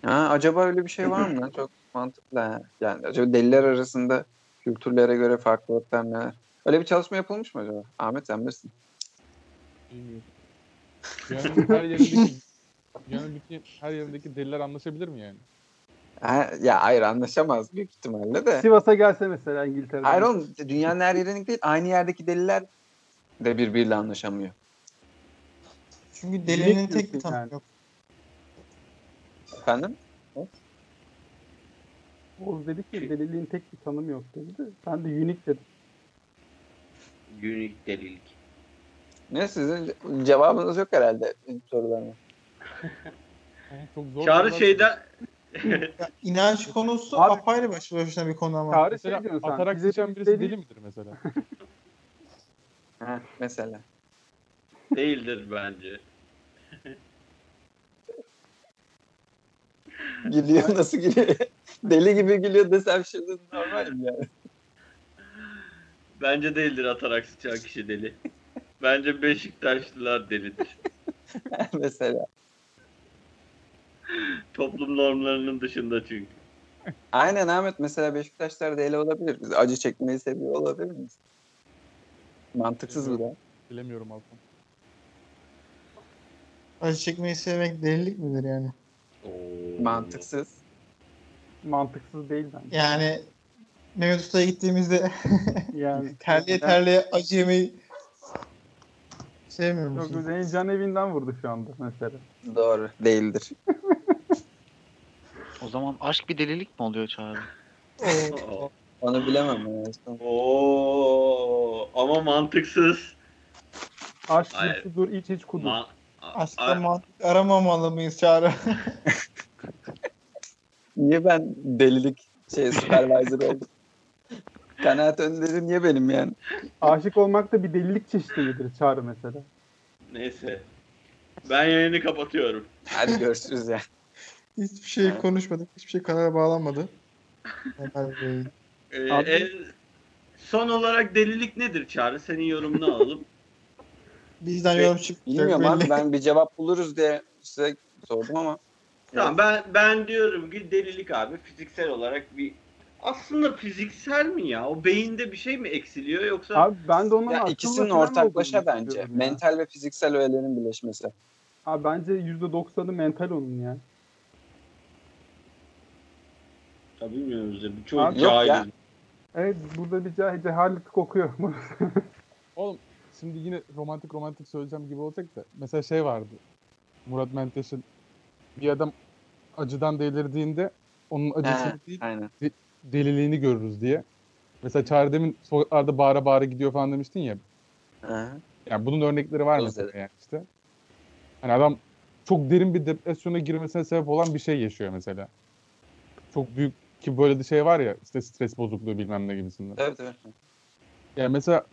Ha, acaba öyle bir şey var mı? Çok mantıklı. ha. Yani acaba deliler arasında kültürlere göre farklılıklar neler? Öyle bir çalışma yapılmış mı acaba? Ahmet sen bilirsin. Bilmiyorum. Dünyanın her yerindeki dünyanın bütün her yerindeki deliler anlaşabilir mi yani? Ha, ya hayır anlaşamaz büyük ihtimalle de. Sivas'a gelse mesela İngiltere'den. Hayır oğlum dünyanın her yerinde değil aynı yerdeki deliler de birbiriyle anlaşamıyor. Çünkü delinin tek bir tanımı yani. yok. Efendim? Oğuz dedi ki deliliğin tek bir tanımı yok dedi. de Ben de unique dedim. Unique delilik. Ne sizin cevabınız yok herhalde benim sorularıma. Çok zor Çağrı sorular- Ya, inanç konusu Abi- apayrı başlı başına bir konu ama. Çağrı Mesela şey diyorsun sen. atarak bize seçen birisi deli- deli midir mesela? Ha, mesela. değildir bence. Gülüyor nasıl gülüyor? Deli gibi gülüyor desem şimdi normal mi yani? Bence değildir atarak sıçan kişi deli. Bence Beşiktaşlılar delidir. mesela. Toplum normlarının dışında çünkü. Aynen Ahmet mesela Beşiktaşlar deli olabilir. Biz acı çekmeyi seviyor olabilir miyiz? Mantıksız bu da. Bilemiyorum Altan. Acı çekmeyi sevmek delilik midir yani? Oo. Mantıksız. Mantıksız değil bence. Yani Mehmet Usta'ya gittiğimizde Yani terliye terliye acı yemeyi sevmiyor Yok musun? beni can evinden vurdu şu anda mesela. Doğru. Değildir. O zaman aşk bir delilik mi oluyor Çağrı? Onu bilemem. Yani. Oo. Ama mantıksız. Aşk bir dur iç iç kudur. Ma- Aşkta A- mantık aramamalı mıyız Çağrı? Niye ben delilik şey supervisor oldum? Kanaat önderi niye benim yani? Aşık olmak da bir delilik çeşidi midir Çağrı mesela? Neyse. Ben yayını kapatıyorum. Hadi görüşürüz ya. Hiçbir şey konuşmadık. Hiçbir şey kanala bağlanmadı. Ee, Abi- en- son olarak delilik nedir Çağrı? Senin yorumunu alalım. Bizden Şey, yorum çıkmayacak Bilmiyorum abi ben bir cevap buluruz diye size sordum ama. Tamam ben ben diyorum ki delilik abi fiziksel olarak bir aslında fiziksel mi ya? O beyinde bir şey mi eksiliyor yoksa Abi ben de onun Ya ikisinin ortaklaşa bence. ya. Mental ve fiziksel öğelerin birleşmesi. Abi bence %90'ı mental onun ya. Ya bilmiyoruz ya. Çok cahil. Evet burada bir cah- cehalet kokuyor. Oğlum şimdi yine romantik romantik söyleyeceğim gibi olacak da. Mesela şey vardı. Murat Menteş'in bir adam acıdan delirdiğinde onun acısını He, değil aynen. deliliğini görürüz diye. Mesela Çağrı demin sokaklarda bağıra bağıra gidiyor falan demiştin ya. Hı. Yani bunun örnekleri var mesela yani işte. Hani adam çok derin bir depresyona girmesine sebep olan bir şey yaşıyor mesela. Çok büyük ki böyle bir şey var ya işte stres bozukluğu bilmem ne gibisinden. Tabii tabii. Yani mesela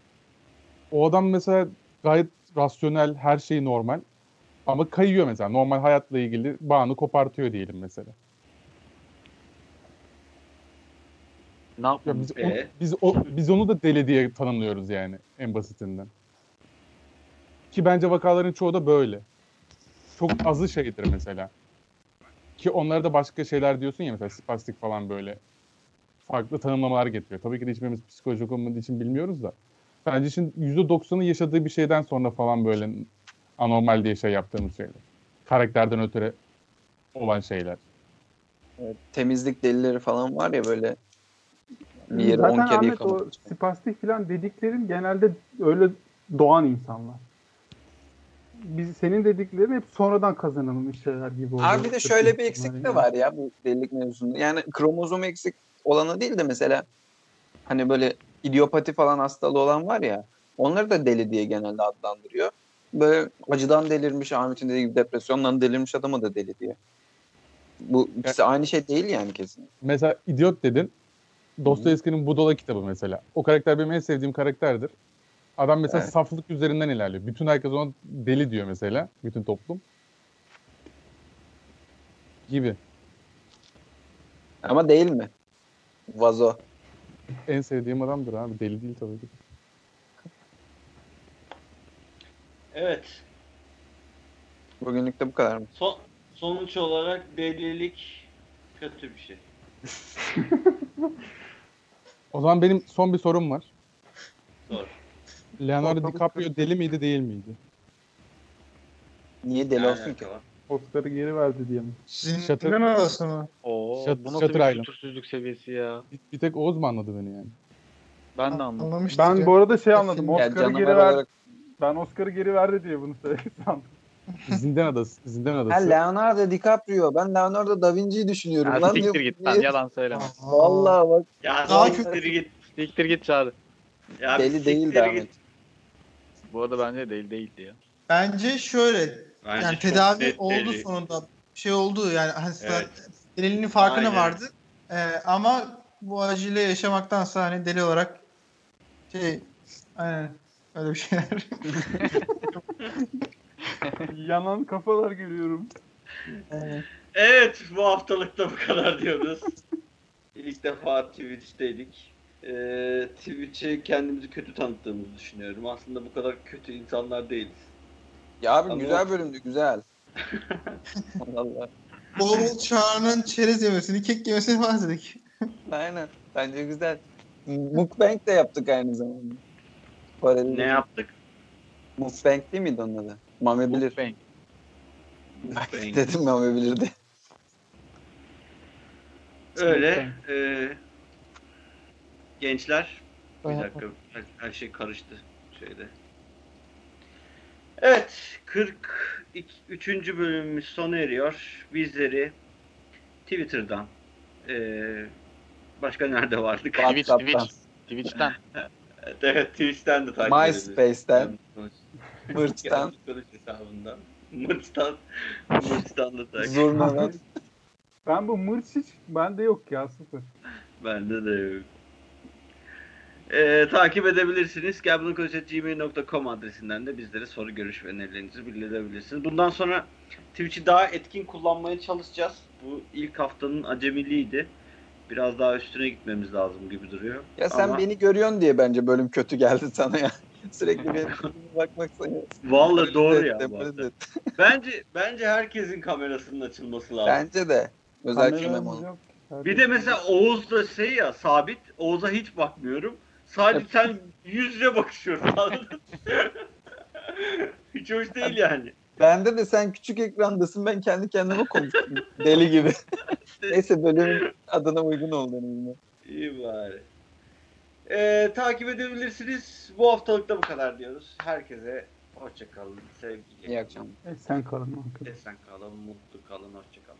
o adam mesela gayet rasyonel, her şey normal. Ama kayıyor mesela. Normal hayatla ilgili bağını kopartıyor diyelim mesela. Ne Ya biz, Ee? onu, biz, o, biz onu da deli diye tanımlıyoruz yani en basitinden. Ki bence vakaların çoğu da böyle. Çok azı şeydir mesela. Ki onlara da başka şeyler diyorsun ya mesela spastik falan böyle. Farklı tanımlamalar getiriyor. Tabii ki de hiçbirimiz psikolojik olmadığı için bilmiyoruz da. Bence şimdi %90'ı yaşadığı bir şeyden sonra falan böyle anormal diye şey yaptığımız şeyler. Karakterden ötürü olan şeyler. Evet, temizlik delileri falan var ya böyle bir yeri 10 Zaten kere Ahmet o spastik falan dediklerin genelde öyle doğan insanlar. Biz senin dediklerin hep sonradan kazanılmış şeyler gibi oluyor. Abi de şöyle bir eksiklik de var ya bu delilik mevzusunda. Yani kromozom eksik olanı değil de mesela hani böyle idiopati falan hastalığı olan var ya onları da deli diye genelde adlandırıyor. Böyle acıdan delirmiş Ahmet'in dediği gibi depresyondan delirmiş adama da deli diye. Bu ikisi aynı şey değil yani kesin. Mesela idiot dedin. Dostoyevski'nin Budala kitabı mesela. O karakter benim en sevdiğim karakterdir. Adam mesela Evet. saflık üzerinden ilerliyor. Bütün herkes ona deli diyor mesela. Bütün toplum. Gibi. Ama değil mi? Vazo. En sevdiğim adamdır abi. Deli değil tabii ki. Evet. Bugünlük de bu kadar mı? Son, sonuç olarak delilik kötü bir şey. O zaman benim son bir sorum var. Doğru. Leonardo DiCaprio deli miydi değil miydi? Niye deli olsun ki? var? Oscar'ı geri verdi diye mi? Şatır- Zindan arası mı? Oo, Şat- bu nasıl Shutter bir Island. kültürsüzlük seviyesi ya. Bir, bir tek Oğuz mu anladı beni yani? Ben de anladım. Anlamıştık Ben ya. bu arada şey anladım. Yani Oscar'ı geri verdi. olarak... Ben Oscar'ı geri verdi diye bunu sandım. Zindan Adası. Zindan Ha Adası. Leonardo DiCaprio. Ben Leonardo da Vinci'yi düşünüyorum. Ha, lan siktir diyorum. git lan Niye? yalan söyleme. Aa, Vallahi bak. Ya Daha siktir git. Siktir git çağrı. Ya Deli değildi git. Ahmet. Bu arada bence değil değildi ya. Bence şöyle Bence yani tedavi oldu deli. sonunda şey oldu yani hani Evet. deliliğinin farkına Aynen. vardı. Ee, ama bu acıyla yaşamaktansa hani deli olarak şey aynen öyle bir şeyler. Yanan kafalar görüyorum. Ee, Evet bu haftalık da bu kadar diyoruz. İlk defa Twitch'teydik. Ee, Twitch'e kendimizi kötü tanıttığımızı düşünüyorum. Aslında bu kadar kötü insanlar değiliz. Ya abi Ama- güzel bölümdü güzel. Allah. bol bol Çağrı'nın çerez yemesini, kek yemesini dedik. Aynen. Bence güzel. Mukbang de yaptık aynı zamanda. Paralel. Ne yaptık? Mukbang değil miydi onun adı? Mami bilir. Bang. Mukbang. Dedim Mami bilirdi. Öyle. e, gençler. Bir dakika. Her, her şey karıştı şeyde. Evet. 43. bölümümüz sona eriyor. Bizleri Twitter'dan e, başka nerede vardık? Twitch. Twitch. Twitch'ten. Evet, Twitch'ten de takip edebilirsiniz. MySpace'ten. Mırç'tan. Hesabından. Mırç'tan. Mırç'tan da takip Zurna'dan. Ben bu mırç hiç bende yok ya sıfır. Bende de yok. Ee, takip edebilirsiniz. gmail.com adresinden de bizlere soru, görüş ve önerilerinizi bildirebilirsiniz. Bundan sonra Twitch'i daha etkin kullanmaya çalışacağız. Bu ilk haftanın acemiliğiydi. Biraz daha üstüne gitmemiz lazım gibi duruyor. Ya sen Ama beni görüyorsun diye bence bölüm kötü geldi sana ya. Sürekli benim bakmak sana. Vallahi doğru ya. Bence bence herkesin kamerasının açılması lazım. Bence de. Özellikle Kameramız Memo. yok. Bir de mesela Oğuz da şey ya sabit. Oğuz'a hiç bakmıyorum. Sadece sen yüz yüze bakışıyorsun. anladın hiç hoş değil yani. Bende de sen küçük ekrandasın ben kendi kendime konuşuyorum. Deli gibi. Neyse bölümün adına uygun oldu en azından. İyi bari. Ee, takip edebilirsiniz. Bu haftalık da bu kadar diyoruz. Herkese hoşça kalın. Sevgiyle. İyi akşamlar. E, sen kalın. Esen kalın, mutlu kalın, hoşça kalın.